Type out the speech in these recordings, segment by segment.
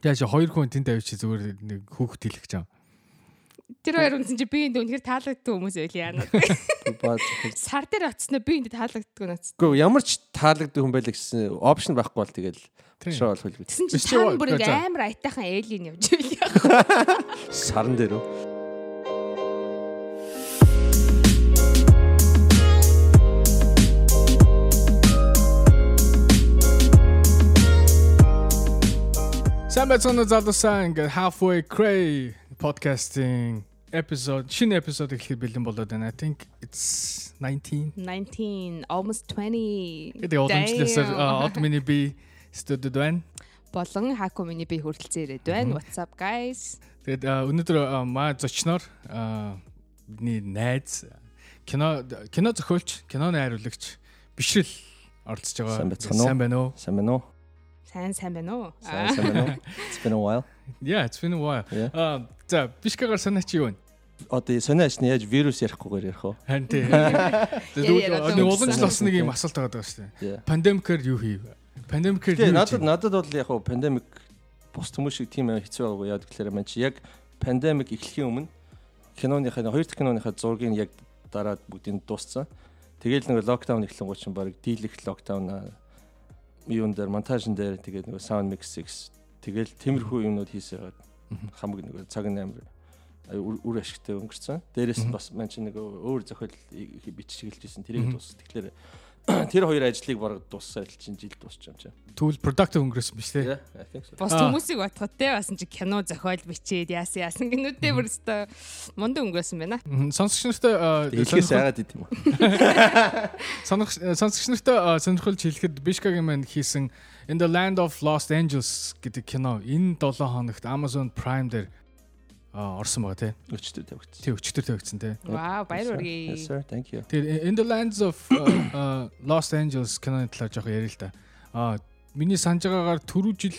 Яаж хоёр хүн тэнд авчи зүгээр нэг хүүхд хэлэх гэж юм. Тэр хоёр үнсэн чи би энд үнэхээр таалагддаг хүмүүс байл яана. Сар дээр очсноо би энд таалагддаг нүц. Гэхдээ ямар ч таалагддаг хүн байлаа гэсэн опшн байхгүй бол тэгэл шоо болох үү. Тэсэн чи чам бүр ингээ за. амар аятайхан эйлин явж байл яа. Саран дээр үү? Сайн байцгаана залуусаа ингээд halfway cray podcasting episode шинэ episode эхлэх бэлэн болоод байна. I think it's 19. 19 almost 20. гэдэг уламжлалсаар Damn. од миний би студид байна. болон хаку миний би хүрэлцэн ирээд байна. What's up guys? Тэгээд өнөөдөр маа зочноор а, бидний найз кино кино зохиолч, киноны найруулагч бишрэл оролцож байгаа. Сайн байна уу? Сайн байна уу? Сайн сайн байна уу? Сайн сайн байна уу? It's been a while. Yeah, it's been a while. Yeah. А за бишкагаар санаа чи юу вэ? Одоо сонио ашны яаж вирус ярихгүйгээр ярих вэ? Харин тий. Яриад Тэгээд уламжлал бас нэг юм асуулт байгаа даа шүү дээ. Пандемикээр юу хийв? Пандемикээр юу надад надад бол яг хуу пандемик бус хүмүүс шиг тийм хэцүү байгаагүй яа гэхээр маань чи яг пандемик эхлэхийн өмнө киноныхаа хоёр дахь киноныхаа зургийг яг дараад бүгдийг дууссан. Тэгээл нэг локдаун эхлэн гоо чинь баг дийлэх локдаун юун дээр монтажн дээр тэгээд нэг саунд микс тэгэл тиймэрхүү юмнууд хийсээр хамаг нэг цаг аюу үр- ашигтай өнгөрцөн. Дээрээс нь бас маань чи нэг өөр зохиол бичиж эхэлжсэн тэрийг дуус. Тэгэхээр тэр хоёр ажлыг баг дууссан адил чинь жил дуусч юм чинь. Түүл productive өнгөрөөсөн биш. Бос Аа. хүмүүсийг батхад те басан чи кино зохиол бичээд яасан яасан гинүүдээ бүр өстой мундаг өнгөрсөн байна. Сонсогч нартай а, Эхлээс сонирхол- яагаад идэм юм. сонирх сонсогч нартай сонирхолж хэлэхэд Бишкагийн маань хийсэн In the Land of Lost Angels гэдэг кино энэ 7 хоногт Amazon Prime дээр орсон байгаа тий. Өчтөр тавигдсан. Тий өчтөр тавигдсан тий. Вау, баяр Yes хүргэе. sir, thank you. Тэгээд In the Lands of uh, uh, Lost Angels киноны талаар жоох ярил л да. А миний санаж байгаагаар түрүү жил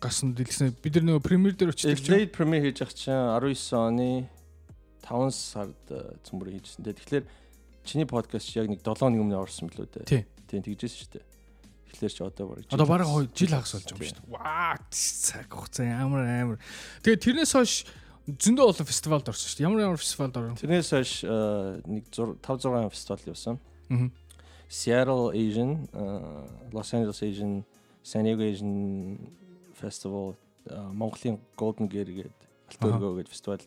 гарсан дэлгэсэн бид нар нөгөө премьер дээр очиж чинь Delayed premiere хийж ах чинь 19 оны 5 сард э, цөмбөр хийжсэн. Тэгэхээр чиний подкаст яг нэг 7 нэг өмнө орсон билүү дээ. Тий. Тэгжсэн шүү дээ эхлэхээр ч одоо бараг одоо бараг 2 жил хагас болж байгаа юм шүү дээ. Ваа цаг хугацаа ямар амар. Тэгээ тэрнээс хойш зөндөө олон фестивальд орсон шүү дээ. Ямар ямар фестивальд орсон? Тэрнээс хойш э, нэг 5 6 фестивал явсан. Аа. Seattle Asian, э, Los Angeles Asian, San Diego Asian Festival, э, Монголын Golden Gear гэдэг Алтөргөө гэдэг фестивал.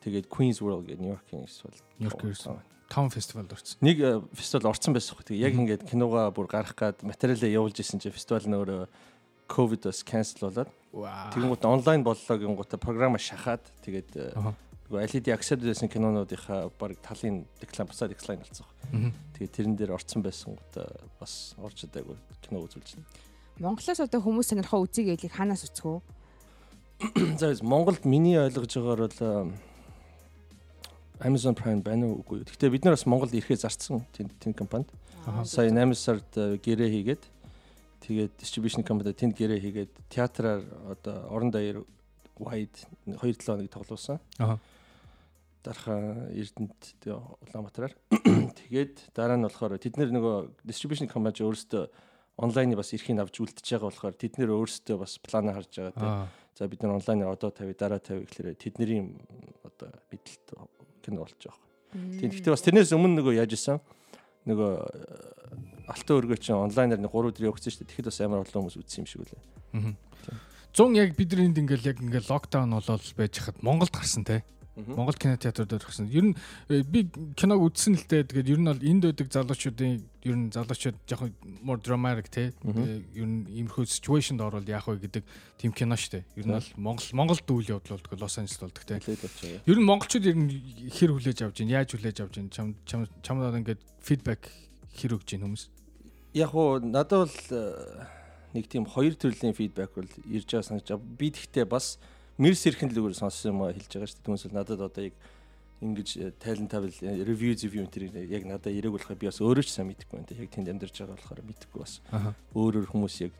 Тэгээд Queen's World гэдэг Нью-Йоркийн фестивал. Нью-Йоркийн фестивал 5 фестивальд орсон. Нэг э, фестивал орсон байсан хөх. Яг ингээд киногаа бүр гарах гад материалаа явуулж исэн чинь фестивал нь өөрөө ковид бас cancel болоод. Тэгэнгүүт онлайн боллоо гингүүтээ програма шахаад тэгээд э, нөгөө LED accept гэсэн кинонуудынхаа баг талын реклам бусаа реклам болсон. Тэгээд тэрэн дээр орсон байсан гот бас орж удаагүй кино үзүүлж байна. Монголоос одоо хүмүүс сонирхоо үзье гэхийг ханаас үцгүү. За Монголд миний ойлгож байгаагаар бол э, Amazon Prime байна уу үгүй. Гэхдээ бид нар бас Монголд ирэхээ зарцсан тийм тийм компанид. Сая 8 сард э, гэрээ хийгээд тэгээд distribution company тэнд гэрээ хийгээд театраар одоо орон даяар wide 2-7 хоног тоглуулсан. Аха. Дарха Эрдэнэт Улаанбаатараар. Тэгээд дараа нь болохоор тэд нэр нөгөө distribution company өөрсдөө онлайны бас эрхийг авч үлдчихэж байгаа болохоор тэд нэр өөрсдөө бас план харж байгаа. Аа. За бид нар онлайнаар одоо тавь дараа тавь гэхлээр тэдний одоо бидэлт кино болж байгаа. Тийм гэхдээ бас тэрнээс өмнө нөгөө яаж исэн нөгөө э, алтан өргөө чинь онлайнаар нэг 3 өдөр явагдсан шүү дээ. Тэгэхэд бас амар олон хүмүүс үзсэн юм шиг үлээ. Мгм. 100 яг бид нар энд ингээл яг ингээл локдаун болол байж хахад Монголд гарсан те. Монгол кинотеатрууд дээр гарсан. Ер нь э, би киног үзсэн л дээ. Тэгээд ер нь бол энд байдаг залуучуудын ер нь залуучууд жоохон more dramatic те. Э, Ер нь иймэрхүү situationд орвол яах вэ гэдэг тийм кино дээ. Ер нь бол Монгол Монголд үйл явдал болдог Лос Анжелес болдог те. Ер нь монголчууд ер нь хэр хүлээж авч байна? Яаж хүлээж авч байна? Чам чам чамдаа ингээд фидбек хэр өгч байна хүмүүс? Яг уу надад бол э, нэг тийм хоёр төрлийн фидбек бол ирж байгаа санаж. Би тэгтээ бас мэрс ирхэн лүгээр сонссон юм хэлж байгаа шүү дээ. Түүнээс бол надад одоо яг ингэж тайлан тавил ревю review тэр яг надад ирээг болохоо би бас өөрөө ч сайн мэдэхгүй байна. Яг тэнд амьдарч байгаа болохоор мэдэхгүй бас. Аха. Өөрөөр хүмүүс яг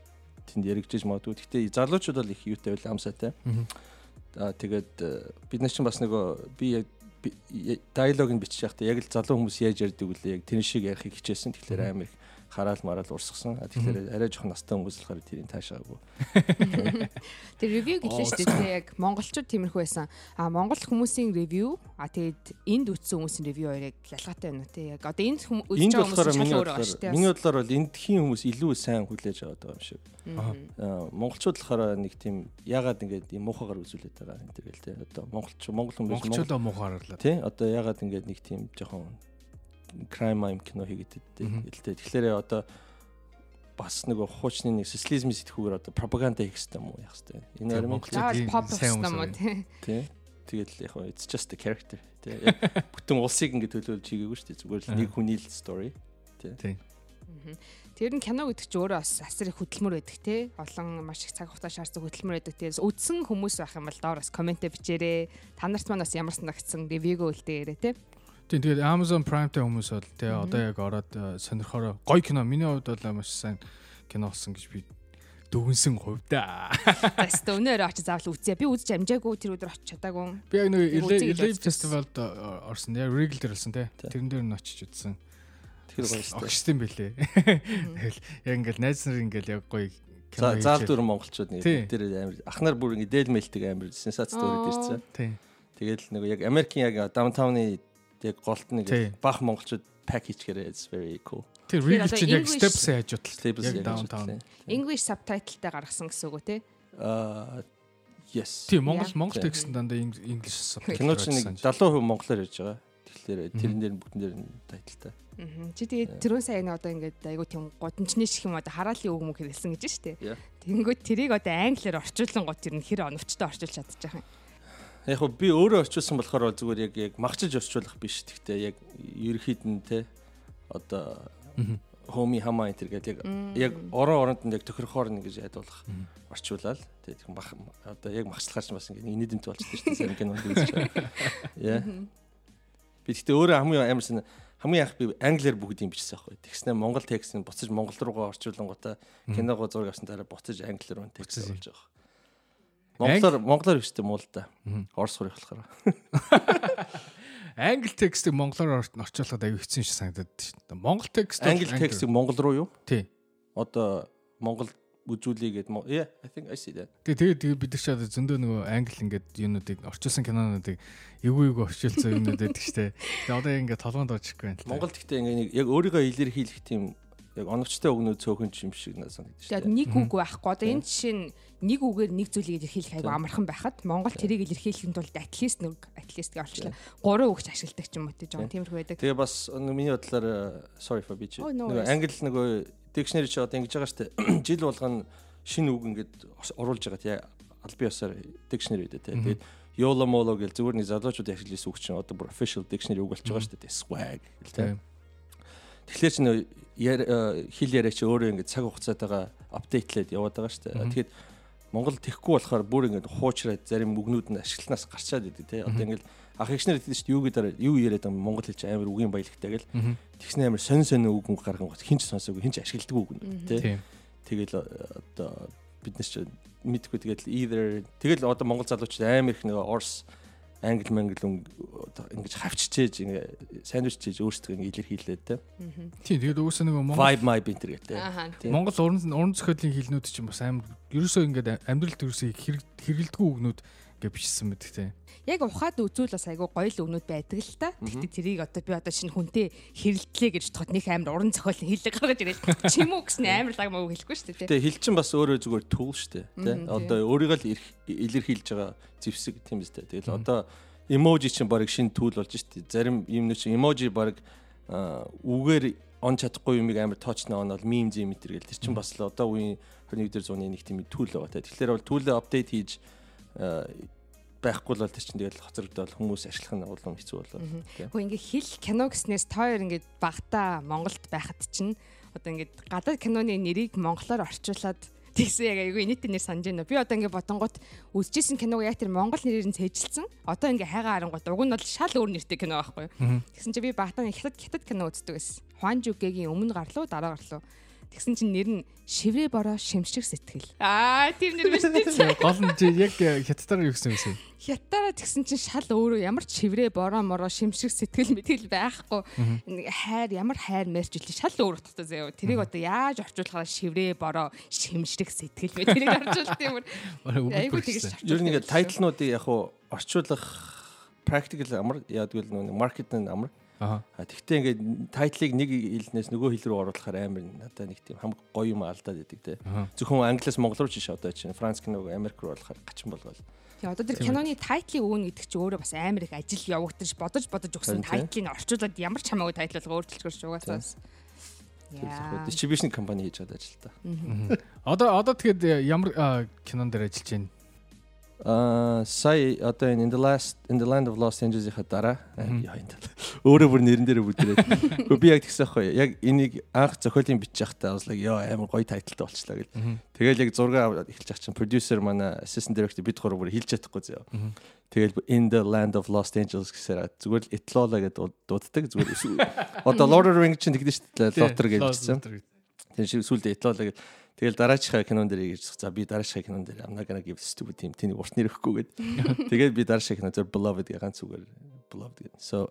тэнд яригдчих магадгүй. Гэхдээ залуучууд бол их юутай байл амсаатай. Аа тэгээд э, бид нар чинь бас нөгөө би яг диалог нь бичиж байхдаа яг л залуу хүмүүс яаж ярьдаг үлээ яг тэр шиг ярихыг хичээсэн. Тэгэхээр амар их хараал мараал урсгсан. Тэгэхээр арай жоохон настай хүмүүс болохоор тэрийг таашаагүй. Тэр ревю гэлээ шүү дээ яг монголчууд тиймэрхүү байсан. А монгол хүмүүсийн ревю а тэгээд энд үтсэн хүмүүсийн ревю хоёрыг ялгаатай байна уу те яг одоо энд үзэж байгаа хүмүүс шал өөр байна шүү дээ. Миний бодлоор бол эндхийн хүмүүс илүү сайн хүлээж аваад байгаа юм шиг. Аа монголчууд болохоор нэг тийм ягаад ингээд юм муухагаар үзүүлээд байгаа юм тэгэл те. Одоо монголч монгол хүмүүс монголчууд муухаар л. Тий одоо ягаад ингээд нэг тийм жоохон crime mime кино хийгээд хэлтэй. Тэгэхээр одоо бас нэг хуучны нэг социализм сэтгүүгээр одоо пропаганда хийх хэрэгтэй юм уу яах хэрэгтэй. Энэ арим pop гэсэн юм уу тий. Тэгэл яг it's just a character тий. Бүтэн улсыг ингэ төлөөлж хийгээгүй шүү дээ. Зүгээр л нэг хүний л story тий. Тэр нь кино гэдэг чинь өөрөө бас асар их хөдөлмөр байдаг те. Олон маш их цаг хугацаа шаардсан хөдөлмөр байдаг. Тэрс үдсэн хүмүүс байх юм бол доор бас комментэ бичээрэй. Та нарт маань бас ямар санагдсан ревюг үлдээгээрэй те. Тийм тэгээд Amazon Prime дээр хүмүүс бол тий одоо яг ороод э, сонирхороо гоё кино. Миний хувьд бол маш сайн кино болсон гэж би дүгнсэн хувьда. Бас өнөөр очиж заавал үзье. Би үзэж амжаагүй тэр өдөр очиж чадаагүй. Би яг нэг Live Festival-д э, орсон. Яг Regal дээр болсон тий. Тэрэн дээр нь очиж үзсэн. Тэр гоё шүү. Огштой байлээ. Тэгэл яг ингээл найз нар ингээл яг гоё кино. Заал дүр монголчууд нэг дээр амар ах нар бүр ингээ дээл мэлдэг амар сенсац дүрд ирсэн. Тийм. Тэгэл нэг яг Америкийн яг даунтауны яг голт нэг бах монголчууд пак хийчихээрээ it's very cool. Тэр real чинь яг steps яаж бодлоо. Яг downtown. English subtitle-тай гаргасан гэсэн үг үү те? Аа yes. Тийм Монгол Монгол текст дандаа English subtitle. Кино чинь нэг 70% монголоор ярьж байгаа. Тэгэхээр тэрэн дээр бүгдэн дээр тайлтай. Чи тэгээд тэрүүн сайн одоо ингээд айгу тийм годамчны шиг юм одоо хараалын үг мөх хэлсэн гэж штэ. Тэнгүүд тэрийг одоо англиар орчуулсан гот тэр нь хэр оновчтой орчуулж чадчих юм яг хөө би өөрөө орчуулсан болохоор зүгээр яг яг магчилж орчуулах биш. Гэхдээ яг ерөөхдөө нь те одоо хоми хамаа энэ гэдэг яг яг орон оронд нь яг тохирохоор нэг гэж ядуулах орчуулаад тэгээд мах одоо яг магчлахаар ч бас ингэ инээдэмт болчихсон шүү дээ сайн кино үзэж байгаа. Яа. Би гэхдээ өөрөө хамгийн амарсан хамгийн анх би англиар бүгдийг бичсэн байхгүй. Тэгснэ монгол текст нь буцаж монгол руугаа орчуулангуудаа киногоо зураг авсан дараа буцаж англиар нь текст болж байгаа. Монголоор монголоор бичдэг муу л да. Орос сурах болохоор. Англи текстийг монголоор орчуулахад аюу хэцүү шиг санагдаад шүү. Монгол текст англи текстийг монгол руу юу? Тий. Одоо монгол үзүүлээгээд yeah I think I see that. Тэгээ тэгээ бид нар ч одоо зөндөө нөгөө англи ингээд юунуудыг орчуулсан кинонуудыг эвгүй эвгүй орчуулсан юмнууд байдаг штэ. Тэгээ одоо ингээд толгоонд орчихгүй байна. Монгол гэхдээ ингээд нэг яг өөрийгөө илэрхийлэх тийм яг оновчтой өгнөө цөөхөн юм шиг надад санагдаж. Тэгээд нэг үг байхгүй. Одоо энэ жишээ нь нэг үгээр нэг зүйлийг илэрхийлэх айгу амархан байхад Монгол тэрийг илэрхийлэхэд бол least нэг гэж олчлаа. Гурван үгч ашигладаг ч юм уу тийм тиймэрхүү байдаг. Тэгээ бас миний бодлоор sorry for bitch. Нөгөө англи нөгөө dictionary чи одоо ингэж байгаа штэ. Жил болгоно шинэ үг ингээд оруулж байгаа тий аль бие усаар dictionary дээ тий. Тэгээд YOLO molo гэл зүгээр нэг залуучууд ашигласан үг чинь одоо бүр official dictionary үг болж байгаа штэ тий swag гэл тий. Тэгэхээр чи Э, хэл яриа чи өөрөө ингээд цаг хугацаатайгаа апдейтлээд яваад байгаа шүү дээ. Тэгэхээр Монгол тэхгүй болохоор бүр ингээд хуучраад зарим үгнүүд нь ашигланаас гарчаад идэв те. Одоо ингээд ах эгчнэр хэлдэг шүү дээ. Юу гэдэг юу яриад байгаа Монгол хэл чи амар үгийн баялагтай гэл. Тэгснэ амар сонь сонь үгэн гарган гот хинч сонсоогүй хинч ашигладаг үг нь те. Тэгэл э, одоо бид нар чи мэдгүй тэгэл either тэгэл одоо Монгол залуучууд амар их нэг Орс англи мангл ингэж хавччээж ингээ сандвиччээж өөрсдөө ингээ илэрхийлээд те. Тийм тэгээд угсаа нэг Монгол vibe my бинтер гэдэг. Монгол уран уран зохиолын хэлнүүд чинь бас амар ерөөсөө ингээ амьдрал төрөөсөө хэрэгэлдэггүй үгнүүд ингээ бичсэн мэт те яг ухаад үзүүл бас айгүй гоё л өгнүүд байдаг л та. Тэгтээ тэрийг одоо би одоо шинэ хүнтэй хэрэлдлээ гэж бодоход нэг амар уран зохиол хэлэг гаргаж ирэл чимүү гэсэн амар лаг мөг хэлэхгүй шүү дээ. Тэгээ хэл чин бас өөрөө зүгээр туул шүү дээ. Тэ одоо өөрийгөө л илэрхийлж байгаа зевсэг тийм үстэй. Тэгэл одоо эможи чинь баг шинэ түүл болж шүү дээ. Зарим юм нэг чинь эможи баг үгээр он чадахгүй юмыг амар тоочно онол мим зэм мэтэр гэл тэр чинь бас л одоо үеийн 21 дэх зууны нэг тийм түүл байгаа те. Тэгэхээр бол түүлээ апдейт хийж байхгүй л бол тэр чинь тэгэл хоцрогдоод хүмүүс ашиглах нь улам хэцүү болоо. Хөө ингээ хэл кино гэснээс тоор ингээ багтаа Монголд байхад чинь одоо ингээ гадаад киноны нэрийг монголоор орчуулад тэгсэн яг айгүй нийтийн нэр санаж байна. Би одоо ингээ бодонгууд үзчихсэн киног яг тэр монгол нэрээр нь цэжилсэн. Одоо ингээ хайгаа харангууд уг нь бол шал өөр нэртэй кино байхгүй юу. Тэгсэн чи би багтаа хятад хятад кино үздэг байсан. Хуан Жугэгийн өмнө гарлуу дараа гарлуу Тэгсэн чинь нэр нь шиврээ бороо шимшиг сэтгэл. Аа тийм нэр биш үү? Гол нь чи яг хятадаар юу гэсэн юм бэ? Хятадаараа тэгсэн чинь шал өөрөө ямар ч шиврээ бороо мороо шимшиг сэтгэл мэтгэл байхгүй. Нэг хайр ямар хайр мэрч үл шал өөр утгатай заяа. Тэрийг одоо яаж орчуулахаар шиврээ бороо шимшиг сэтгэл мэ тэрийг орчуулт юм. Айгуу тэгэж. Ер нь ингээд тайтлнуудыг яг уу орчуулах practical амар яадгүй л нэг маркетинг амар Аа. Тэгтээ ингээд тайтлыг нэг хэлнээс нөгөө хэл рүү оруулахаар амар надад нэг тийм хамаг гоё юм алдаад идэг те. Зөвхөн англиас монгол руу ч шээ одоо чинь франц киног Америк руу оруулахаар гачин болгоол. Тэгээ одоо тэр киноны тайтлыг өгнө гэдэг чинь өөрөө бас амар их ажил явагдаж бодож бодож өгсөн тайтлыг орчуулад ямар ч хамаагүй тайтл болго өөрчилж угаасаа. Яа. Distribution компани хийж байгаа ажил та. Одоо одоо тэгэхэд ямар кинон дээр ажиллаж байна? Аа сая одоо энэ in the last in the land of lost angels-ийнхаа дараа яа энэ өөрөө бүр нэрэн дээр бүдрээд. Гэхдээ би яг тэгсэн байхгүй яг энийг анх зохиолын бичих байхдаа бас яг амар гоё тайлттай болчлаа гэл. Тэгэл яг зураг эхэлж ах чинь producer манай assistant director бид гурав бүр хэлж чадахгүй зөө. Тэгэл in the land of lost angels гэсээр зүгээр л Etloola гэдэг дууддаг зүгээр. Одоо Lord of the Rings чинь тэгдэж шүү дээ. Lotter гэж хэлсэн. Тэр шиг сүлдээ Etloola гэдэг Тэгэл дараачихаа кинон дээр гэж за би дараачихаа кинон дээр I'm not gonna give stupid team тэнийг урт нэр өгөхгүй гээд. Тэгээд би дараачихаа кинон дээр beloved гэх ганц үгээр beloved гэдэг. So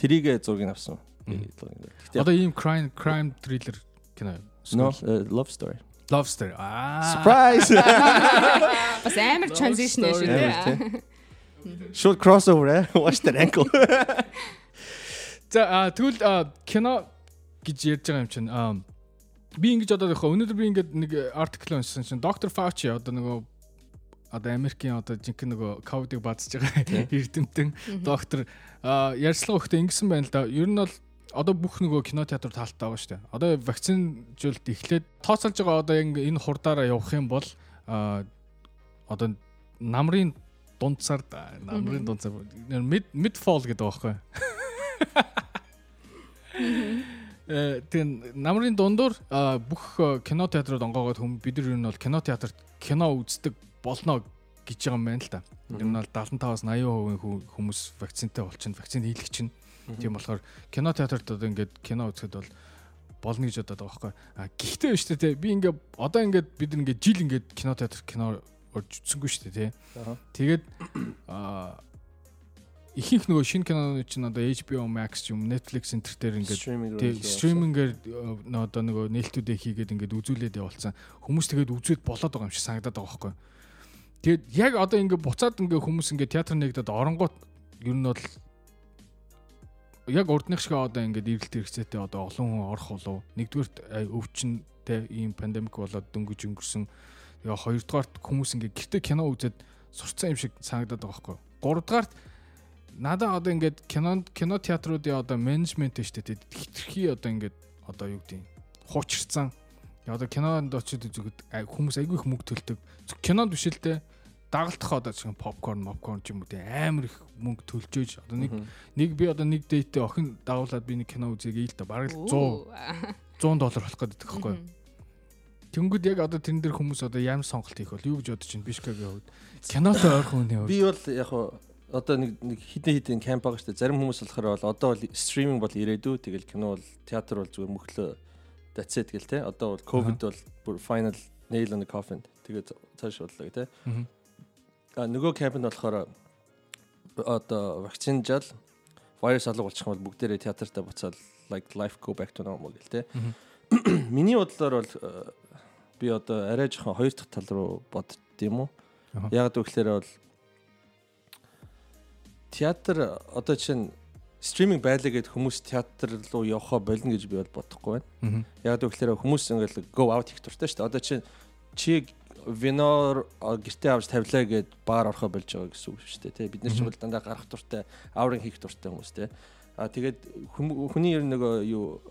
тэрийг зургийг авсан. Одоо ийм crime crime thriller кино. No, uh, love story. Love story. Аа. Surprise. Бас амар transition шүү дээ. Short crossover eh? Watch that ankle. За тэгвэл кино гэж ярьж байгаа юм чинь би ингэж одоо яхаа өнөөдөр би ингээд нэг артикл уншсан чинь доктор Фаучи одоо нөгөө одоо Америкийн одоо жинхэнэ нөгөө ковидыг баазж байгаа эрдэмтэн доктор. Ярьцлага өгтөө ингэсэн байна л да. Ер нь бол одоо бүх нөгөө кинотеатр таалтаа байгаа шүү дээ. Одоо вакцинжуулт эхлээд тооцоолж байгаа одоо энэ хурдаараа явах юм бол одоо намрын дунд сард намрын дунд сар mid mid fall гэдэг байгаа байхгүй. Э, тэгээ намрын дундуур бүх кинотеатрууд онгоогоод хүм бид нар юу нь бол кинотеатрт кино үздэг болно гэж байгаа юм байна л да. Ер нь бол 75-аас 80% хүмүүс вакцинтай болчихно, вакцин хийлгэх чинь. Тийм болохоор кинотеатрт одоо ингээд кино үзэхэд бол болно гэж бодоод байгаа байхгүй. А гэхдээ биш үү те би ингээд одоо ингээд бид ингээд жил ингээд кинотеатр кино орж үзсэнгүй шүү дээ те. Тэгээд а ихэнх нөгөө шинэ кинонууд чинь одоо HBO Max юм Netflix энтер дээр ингээд стримингээр э, одоо нөгөө нээлтүүдээ хийгээд ингээд үзүүлээд явуулсан. Хүмүүс тэгээд үзээд болоод байгаа юм шиг санагдаад байгаа байхгүй. Тэгээд яг одоо ингээд буцаад ингээд хүмүүс ингээд театр нэгдэд оронгууд ер нь бол яг урдных шиг одоо ингээд эрэлт хэрэгцээтэй одоо олон хүн орох болов. Нэгдүгürt өвчнөд ийм пандемик болоод дөнгөж өнгөрсөн. Тэгээ хоёрдугаарт хүмүүс ингээд гэртээ кино үзээд сурцсан юм шиг санагдаад байгаа байхгүй. Гуравдугаарт надаа одоо ингээд кино кино театруудын одоо менежмент шүү дээ. Хитрхи одоо ингээд одоо юу гэдэг хуучирсан. Одоо кинонд очиод үзэхэд хүмүүс айгүй их мөнгө төлдөг. Кинонд биш л дээ. Дагалдах одоо чинь попкорн, попкорн ч юм уу амар их мөнгө төлж одоо нэг нэг би одоо нэг дэйтэ охин дагуулад би нэг кино үзье гээл та бараг 100 100 доллар болох гэдэг байхгүй юу? Тэнгүүд яг одоо тэрэн дээр хүмүүс одоо ямар сонголт хийх бол юу гэж бодож чинь Бишкагийн хувьд кинотой ойрхон хүний хувьд би бол яг одоо нэг нэг хитэн хитэн камп байгаа шүү дээ. Зарим хүмүүс болохоор бол одоо бол стриминг бол ирээдүй. Тэгэл кино бол театр бол зүгээр мөхлөө that's it гэл те. Одоо бол ковид бол бүр final nail on the coffin. Тэгээд цааш бодлоо те. А нөгөө кампэнд болохоор одоо вакцинжаал вирус алга болчих юм бол бүгдээрээ театртаа буцаад like life go back to normal гэл те. Миний бодлоор бол э, би одоо арай жоохон хоёр дахь тал руу бодд юм уу? Яг гэвэл бол театр одоо чинь стриминг байлаа гэд хүмүүс театр руу явахаа болно гэж би бол бодохгүй байна. Яг тэгэхээр хүмүүс ингээл go out хийх туртай шүү дээ. Одоо чинь чи винор гэртээ авч тавилаа гэд баар орохоо болж байгаа гэсэн үг шүү дээ. Бид нар ч бол дандаа гарах туртай, аурын хийх туртай хүмүүс те. А тэгээд хүний ер нөгөө юу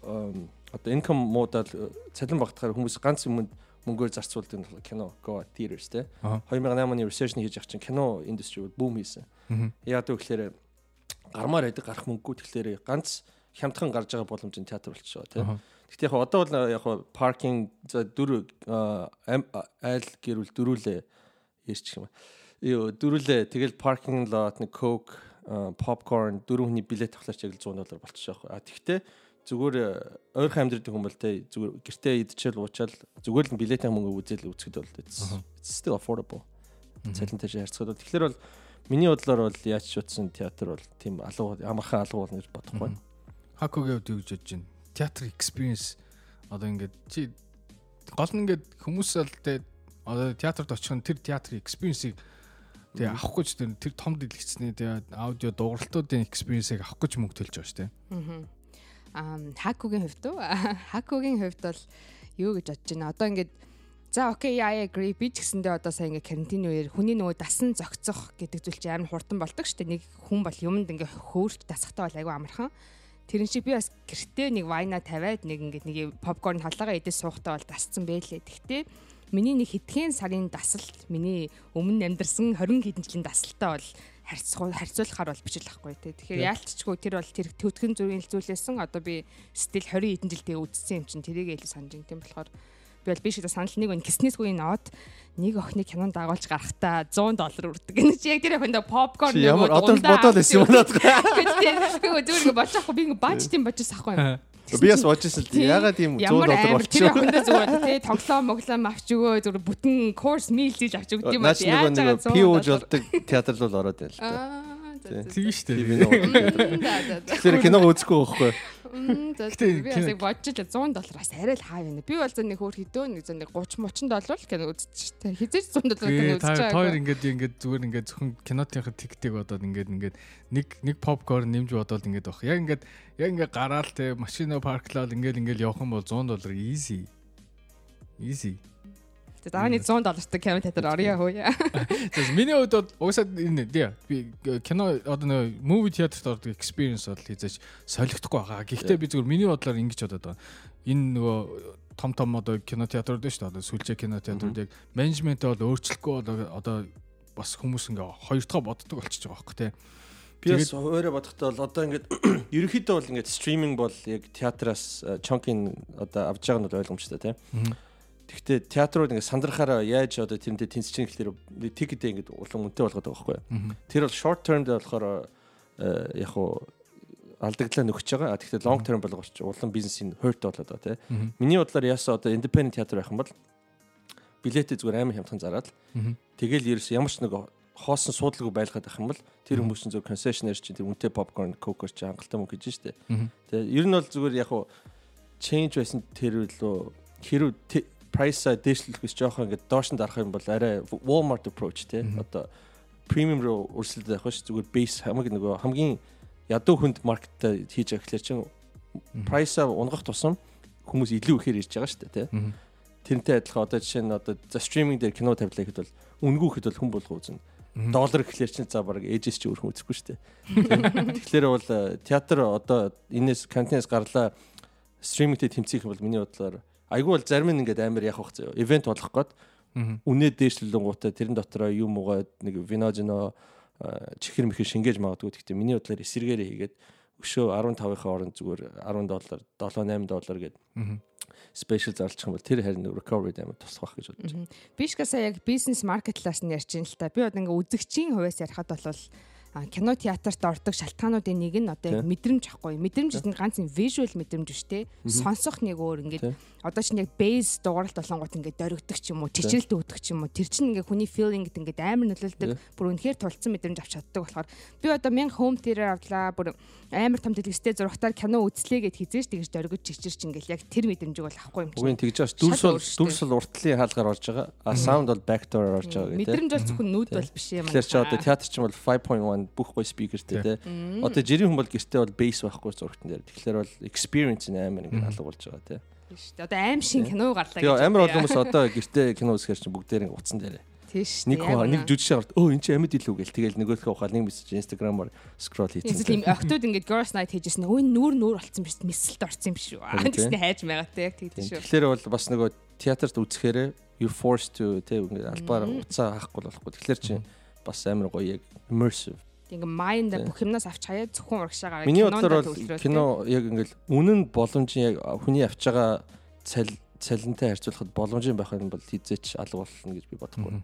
одоо income муудаад цалин багтахаар хүмүүс ганц юмд мөнгөөр зарцуулдаг кино go theaters те 2008 оны recession хийж ах чинь кино industry boom хийсэн. Яг тэгэхээр гармаар байдаг гарах мөнгөгүй тэгэхээр ганц хямдхан гарч байгаа боломж нь театр болчихоо тийм. Гэхдээ яг одоо бол яг паркинг за дөрөв айл гэрүүл дөрүүлээ ярьчих юм. Юу дөрүүлээ тэгэл паркинг лот нэг coke попкорн дөрөв хүний билет авахлаач яг л 100 доллар болчихоо. А тэгвэл зүгээр э, ойрхон амьдрэх бол те зүгээр гэртээ идчихэл уучаал зүгээр л билетийн мөнгө үзэл үзэхэд бол it's still affordable. Цалинтай харьцаад бол тэгэхээр бол миний бодлоор бол яаж ч утсан театр бол тийм алуу амархан алуу болно гэж бодохгүй. Хакогийн хувьд юу гэж бодож байна? Театр experience одоо ингээд чи гол нь ингээд хүмүүс л те одоо театрт очих нь тэр театрын experience-ийг Тэгээ авах гэж тэр тэр том дэлгэцний тэгээ аудио дууралтуудын experience-ийг авах гэж мөнгө төлж байгаа шүү дээ. Аа. Хакугийн хувьд уу? Хакугийн хувьд бол юу гэж бодож байна? Одоо ингээд За окей I agree би ч гэсэндээ одоо сая ингээ карантин үеэр хүний нөгөө дасан зөгцөх гэдэг зүйл чинь амар хурдан болдог шүү дээ. Нэг хүн бол юмд ингээ хөөрч дасахтаа бол айгүй амархан. Тэрэн шиг би бас гэртээ нэг вайна тавиад нэг ингээ нэг попкорн халаагаа идэж суухтаа бол дасцсан байлээ. Тэгтээ миний нэг хэдхэн сарын дасалт миний өмнө амьдарсан 20 хэдэн жилийн дасалтаа бол харьцуулах харьцуулахаар бол бичил ахгүй тий. Тэгэхээр яалтчгүй тэр бол тэр төвтгөн зүрийн зүйлээсэн одоо би стил 20 хэдэн жилдээ үзсэн юм чинь тэрийг илүү санаж ин тийм болохоор би бол биш санал нэг өн киснесгүй ноод нэг охины кинонд дагуулж гарахтаа 100 доллар үрдэг. Энэ чи яг тэр охинд попкорн нэг ямар одоо бодоод байсан юм надад. Тэгээд зүгээр болж ахгүй би бач тийм бочис ахгүй. Би бас бодчихсон л ягаад тийм 100 доллар болчихсон. Тэр охинд зүгээр тий тоглоо моглоо авч өгөө зүгээр бүтэн course meal хийж авч өгд юм аа. Яаж нэг пи ууж болдог театр л ороод байл та. Тийм шүү дээ. Тэгэхээр киног үзэхгүй байхгүй. Би бас яг бодчих 100 доллараас арай л хаа байна. Би бол зэн нэг хөөр хөдөө нэг зэн 30 30 доллар л кино үзчих штэ. Хизээч 100 доллар кино үзчих. Та хоёр ингээд ингээд зүгээр ингээд зөвхөн кинотынхаа тиктийг бодоод ингээд ингээд нэг нэг попкорн нэмж бодоод ингээд баг. Яг ингээд яг ингээд гараал те машина парклал ингээд ингээд явах юм бол 100 доллар easy. Easy. Тэгээ дааны 100 доллартай кино театр орё хөөе. Тэгээс миний хувьд бол угсаад энэ тий би кино одоо нэг movie театрт ордог experience бол хийжээч солигдохгүй байгаа. Гэхдээ би зүгээр миний бодлоор ингэж бодоод байгаа. Энэ нөгөө том том одоо кино театрууд шүү дээ. Одоо сүлжээ кино театрууд яг менежментээ бол өөрчлөхгүй одоо бас хүмүүс ингээ хоёр дахь боддог болчихж байгаа байхгүй тий. Би бас өөрөө бодохдоо бол одоо ингээд ерөнхийдөө бол ингээд стриминг бол яг театраас чонкин одоо авж байгаа нь бол ойлгомжтой тий. Гэхдээ театрууд ингээд сандрахаараа яаж одоо тэрнтэй тэнцэж чинь гэхэлэр тикетээ ингээд улам үнэтэй болгоод байгаа байхгүй. Тэр бол short term дээр болохоор яг уу алдагдлаа нөхөж байгаа. Тэгэхдээ long term болгоч улам бизнесийн hurt болоод байгаа тийм. Миний бодлоор ясаа одоо independent театр байх юм бол билетээ зүгээр амар хямдхан зараад тэгэл ерөөс ямар ч нэг хоосон суудлаггүй байлгаад байх юм бол тэр хүмүүс чинь зөв concessionaire чинь тэр үнэтэй popcorn, coke чи хангалттай мөнгө гэж штэ. Тэгээ ер нь бол зүгээр яг уу change байсан тэр лөө хэрүү price-а дээшлэх гэж жоохон ингээд доош нь дарах юм бол арай Walmart approach тий одоо премиум руу өрсөлдөж явах ш зүгээр base хамаг нөгөө хамгийн ядуу хүнд маркеттай хийж байгаа гэхэлэр чин price-а унгах тусам хүмүүс илүү ихээр ирж байгаа шүү дээ тий Тэрнтэй адилхан одоо жишээ нь одоо за стриминг дээр кино тавилаа гэхэд бол үнгүү гэхэд бол хүн болго үзнэ доллар гэхлээр чинь за баг ээжээс ч өөрхөн үзэхгүй шүү дээ. Тэгэхээр бол э, театр одоо энэс контентс гарлаа стримингтэй тэмцэх юм бол миний бодлоор айгүй бол зарим нь ингээд амар явах зөө. Ивент болох гээд үнэ дээшлэлэнгуутай тэрэн дотроо юм уугаад нэг виножино чихэр мэхэр шингээж магадгүй гэхдээ миний бодлоор эсэргээрээ хийгээд өшөө 15-ын оронд зүгээр 10 доллар 7 8 доллар гээд спешиал зарчих юм бол тэр харин recovery амар туслах гэж бодож байна. Бишкасаа яг бизнес маркетлаас нь ярьж ин л та. Би одоо ингээ үзэгчийн хувьас ярихад бол кино театрт ордог шалтгаануудын нэг нь одоо яг мэдрэмж ахгүй. Мэдрэмж гэдэг нь ганц visual мэдрэмж биш те. Сонсох нэг өөр ингээд одоо чинь яг base дууралт болонгууд ингээд дөрөгдөг ч юм уу, чичрэлт өгдөг ч юм уу. Тэр чинь ингээд хүний гэдэг ингээд амар нөлөөлдөг. Бүр үнэхээр тулцсан мэдрэмж авч чаддаг болохоор би одоо 1000 home theater авлаа. Бүр амар том дэлгэцтэй зургатаар кино үзлээ гэд хизээж тэгж дөргөж чичирч ингээд яг тэр мэдрэмжийг бол авахгүй юм чинь. Үгүй тэгж бас дүрс бол дүрс бол уртлын хаалгаар орж байгаа. А sound бол door орж байгаа гэдэг. Мэдрэмж бол зөвхөн нүүд бол биш юм. Тэгэхээр чи одоо театр чинь бол 5.1 байна бүх гоё спикертэй те. Одоо жирийн хүн бол гэртээ бол бейс байхгүй зургатан дээр. Тэгэхээр бол experience нь амар ингэ алга болж байгаа те. Дээ. Одоо аим шин кино гарлаа гэж. Тэгээ амар олон хүмүүс одоо гэртээ кино үзэхээр чинь бүгдээр ингэ утсан дээрээ. Тийш. Нэг хүн нэг жүжигчээ гарт өө эн чинь амьд илүү гээл тэгэл нөгөөхөө ухаал нэг мессеж инстаграмаар скрол хийчихсэн. Эсвэл ийм октод ингээд girls night хийжсэн өө нүүр нүүр болцсон биш мессэлд орсон юм шүү. Тэгснэ хайж байгаатай яг тэгдэж шүү. Тэгэхээр бол бас нөгөө театрт үзэхээр you forced to тэг ингээд албаар уцаа хаахгүй болохгүй. Тэгэхээр чинь бас амар гоё яг immersive ингээ майнда бүх юмнаас авч хаяа зөвхөн урагшаагаар Миний бодлоор бол кино яг ингээл үнэн боломжийн яг хүний авч байгаа цал цалинтай харьцуулахад боломжийн байх нь бол хизээч алга болно гэж би бодохгүй.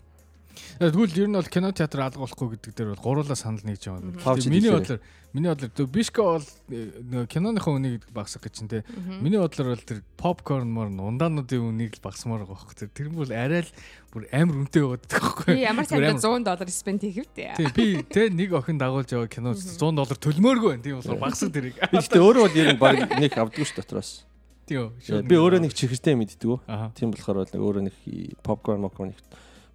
Тэгвэл ер нь бол кино театр алга болохгүй гэдэг дээр бол гуруулаа санал нэгж. Павч Тэгээ Миний бодлоор миний бодлоор тэг бишка бол э, нөгөө киноныхоо үнийг багсах гэж чинь те. Миний бодлоор бол тэр попкорн мөр ундаануудын үнийг л багсмаар байгаа байхгүй. Тэр тэр бол арай л бүр амар үнэтэй байгаад байгаа байхгүй. Би ямар сайн 100 доллар спенд хийвтэй. Тий би те нэг охин дагуулж яваа кино 100 доллар төлмөөргүй байна. Тийм болохоор багсах тэрийг. Би гэхдээ өөрөө бол ер нь баг нэг авдаггүй ш дотроос. Тийм. Би өөрөө нэг чихэртэй мэддэг. Аа. Тийм болохоор бол нэг өөрөө нэг попкорн попкорн их.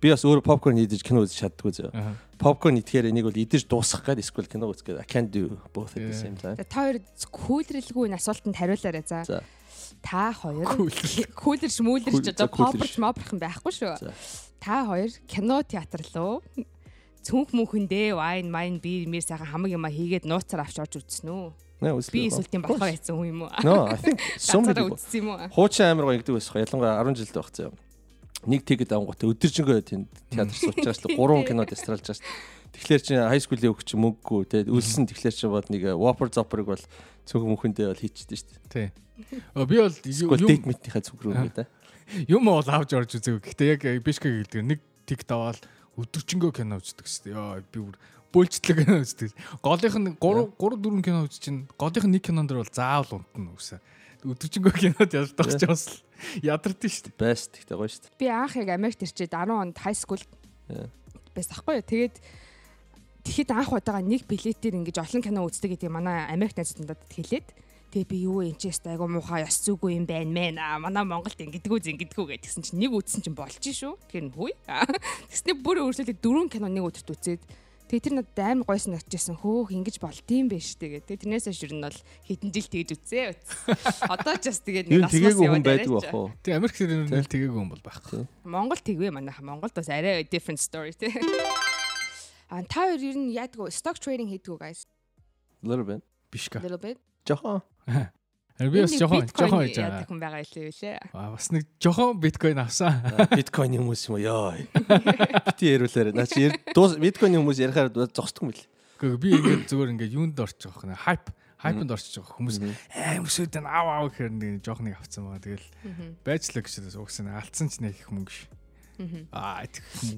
Би бас өөрөө попкорн идэж кино үзэж чаддгүй зөө. Попкорн идэхээр энийг бол идэж дуусгах гээд эсвэл кино үзэх гээд I can do both at the same time. Та хоёр кулэрлгүй энэ асуултанд хариулаарай за. Та хоёр шмүүлэрч Кул- одоо попперч мопрох юм байхгүй шүү. Та хоёр кино театр руу цүнх мөнхөндөө вайн майн бир мэр сайхан хамаг юма хийгээд нууцаар авч орж үзсэн үү? Би эсвэл тийм болохоо байсан хүн юм уу? No, I think so many Ганцаараа people. юм? Хуучин амар гоё ингэдэг байсан. Ялангуяа 10 жилд байх заяа. Нэг тэгэд ангуутай өдөржингөө тийм театр сууж байгаа шүү. Гурван кинод эстралж байгаа шүү дээ. Тэгэхээр чи хай скуулийн өгч мөнгөгүй тэгээд үлсэн тэгэхээр чи бод нэг Whopper Zopper-ыг бол цөөхөн мөнхөндөө бол хийчихдээ шүү дээ. Тий. Оо, Би бол юм date meet-ийнхаа зүг рүү гэдэг. юм бол авч орж үзэв. Гэхдээ яг бишка гэдэг нэг тик даваал өдөржингөө кино үздэг шүү дээ. Яа би бүр бөөлжтлэг кино үздэг. Голынх нь 3 3 4 кино үз чинь голынх нь нэг кинон дэр бол заавал унтна үсэ. Өдөржингөө кинод ялдах ч бас ядардсан шүү дээ. Best гэхдээ гоё шүү дээ. Би анх яг Америкт ирчээд 10 онд high school Yeah. байсан хгүй юу. Тэгээд тэгэхэд анх удаага нэг билетээр ингэж олон кино үздэг гэдэг манай Америк найзууд надад хэлээд Тэгээ би юу энэ ч айгу муухай ёс зүггүй юм байна мэн аа манай Монголд ингэдэггүй зингидэггүй гэдгсэн чинь нэг үзсэн чинь болж шүү. Тэгэхээр хүй. Тэснэ бүр өөрсдөө дөрөв кино нэг өдөрт үзээд Тэгээ тэр надад амар гойс нагчжсэн хөөх ингэж болдсон биш тэгээ. Тэгээ тэрнээс хойш ер нь бол хэдэн жил тэгж үзээ. Одоо ч бас тэгээд Юу нэг хүн асмас байдаг яваад бах уу? Тэг Америк тэр нь тэгээгүй юм бол байхгүй. Монгол тэгвэ манайха Монголд бас арай different story тий. А та хоёр ер нь яадаг вэ? Stock trading хийдэг үү guys? Little bit. Биш ка. Little bit. Жохон. Харин би бас Энд жохон биткойн жохон хийж яадаг байгаа. хүн байгаа илүү лээ. Аа бас нэг жохон биткойн авсан. Биткойн хүмүүс юм уу ёо. Бити ярүүлаарай. Наа чи яр- дуус биткойн хүмүүс ярихаар зогсдог юм бэл. Гэхдээ би ингээд зүгээр ингээд юунд орчих واخ нэ хайп хайпнд орчих واخ хүмүүс аим өсөд н ав ав гэхээр нэг жоох нэг авцсан байгаа. Тэгэл байцлаа гэж угсаа алдсан ч нэг их мөнгө ш. Аа.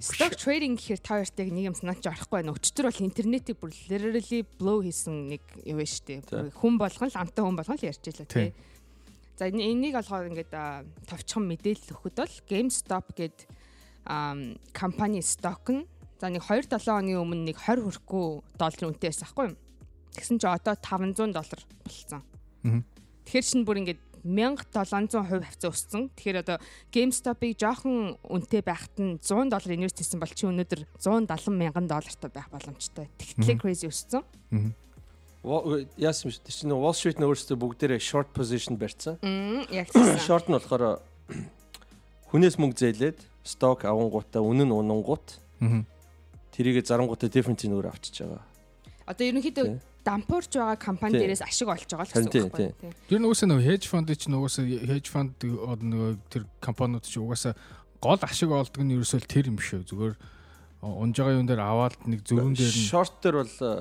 Stock trading гэхээр та хоёртыг нэг юм санаач орохгүй байна. Өчтөр бол интернетийг бүр literally blow хийсэн нэг юм байна шүү дээ. Хүн болгон л амтай хүн болгон л ярьж байлаа тий. За энийг олгоод ингээд товчхон мэдээлэл өгөхөд бол GameStop гэд компани сток нь за нэг 2 7 оны өмнө нэг 20 хүрэхгүй долларын үнэтэй байсан байхгүй юу? Тэгсэн чинь одоо 500 доллар болцсон. Мгм. Тэгэхээр чинь бүр ингээд 1700% хавцаа өссөн. Тэгэхээр одоо GameStop-ыг жоохон үнэтэй байхад нь 100 доллар инвест хийсэн бол чи өнөөдөр 170 мянган доллартай байх боломжтой. Тэгтлээ crazy өссөн. Яасан биш. Тэр чинь Wall Street нь өөрсдөө бүгдээрээ short position барьсан. Мм яг тийм. Short нь болохоор хүнээс мөнгө зээлээд stock авангуудаа үнэн унангууд тэрийгэ зарангуудаа difference-ийг өөр авчиж байгаа. Одоо ерөнхийдөө. Дампуурч байгаа компани дээрээс ашиг олж байгаа л гэсэн үг байхгүй юу? Тэр нь угаасаа нөгөө хедж фонд чинь угаасаа хедж фонд нөгөө тэр компаниуд чинь угаасаа гол ашиг олдог нь ерөөсөө тэр юм шүү. Зүгээр унж байгаа юм дээр аваад нэг зөрүүн дээр нь Short дээр бол э,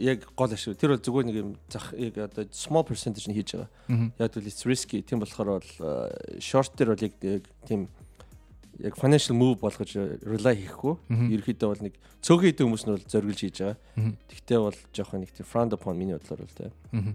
яг гол ашиг. Тэр бол зүгээр нэг юм зах яг одоо small percentage нь хийж байгаа. Яг л it's risky. Тийм болохоор бол э, short дээр бол яг яг тийм яг financial move болгож rely хийхгүй. Мгм. Ерөнхийдөө бол нэг цөөхөн хэдэн хүмүүс нь бол зориулж хийж байгаа. Мгм. Тэгтээ бол жоохон нэг тийм frowned upon миний бодлоор бол тийм. Мгм.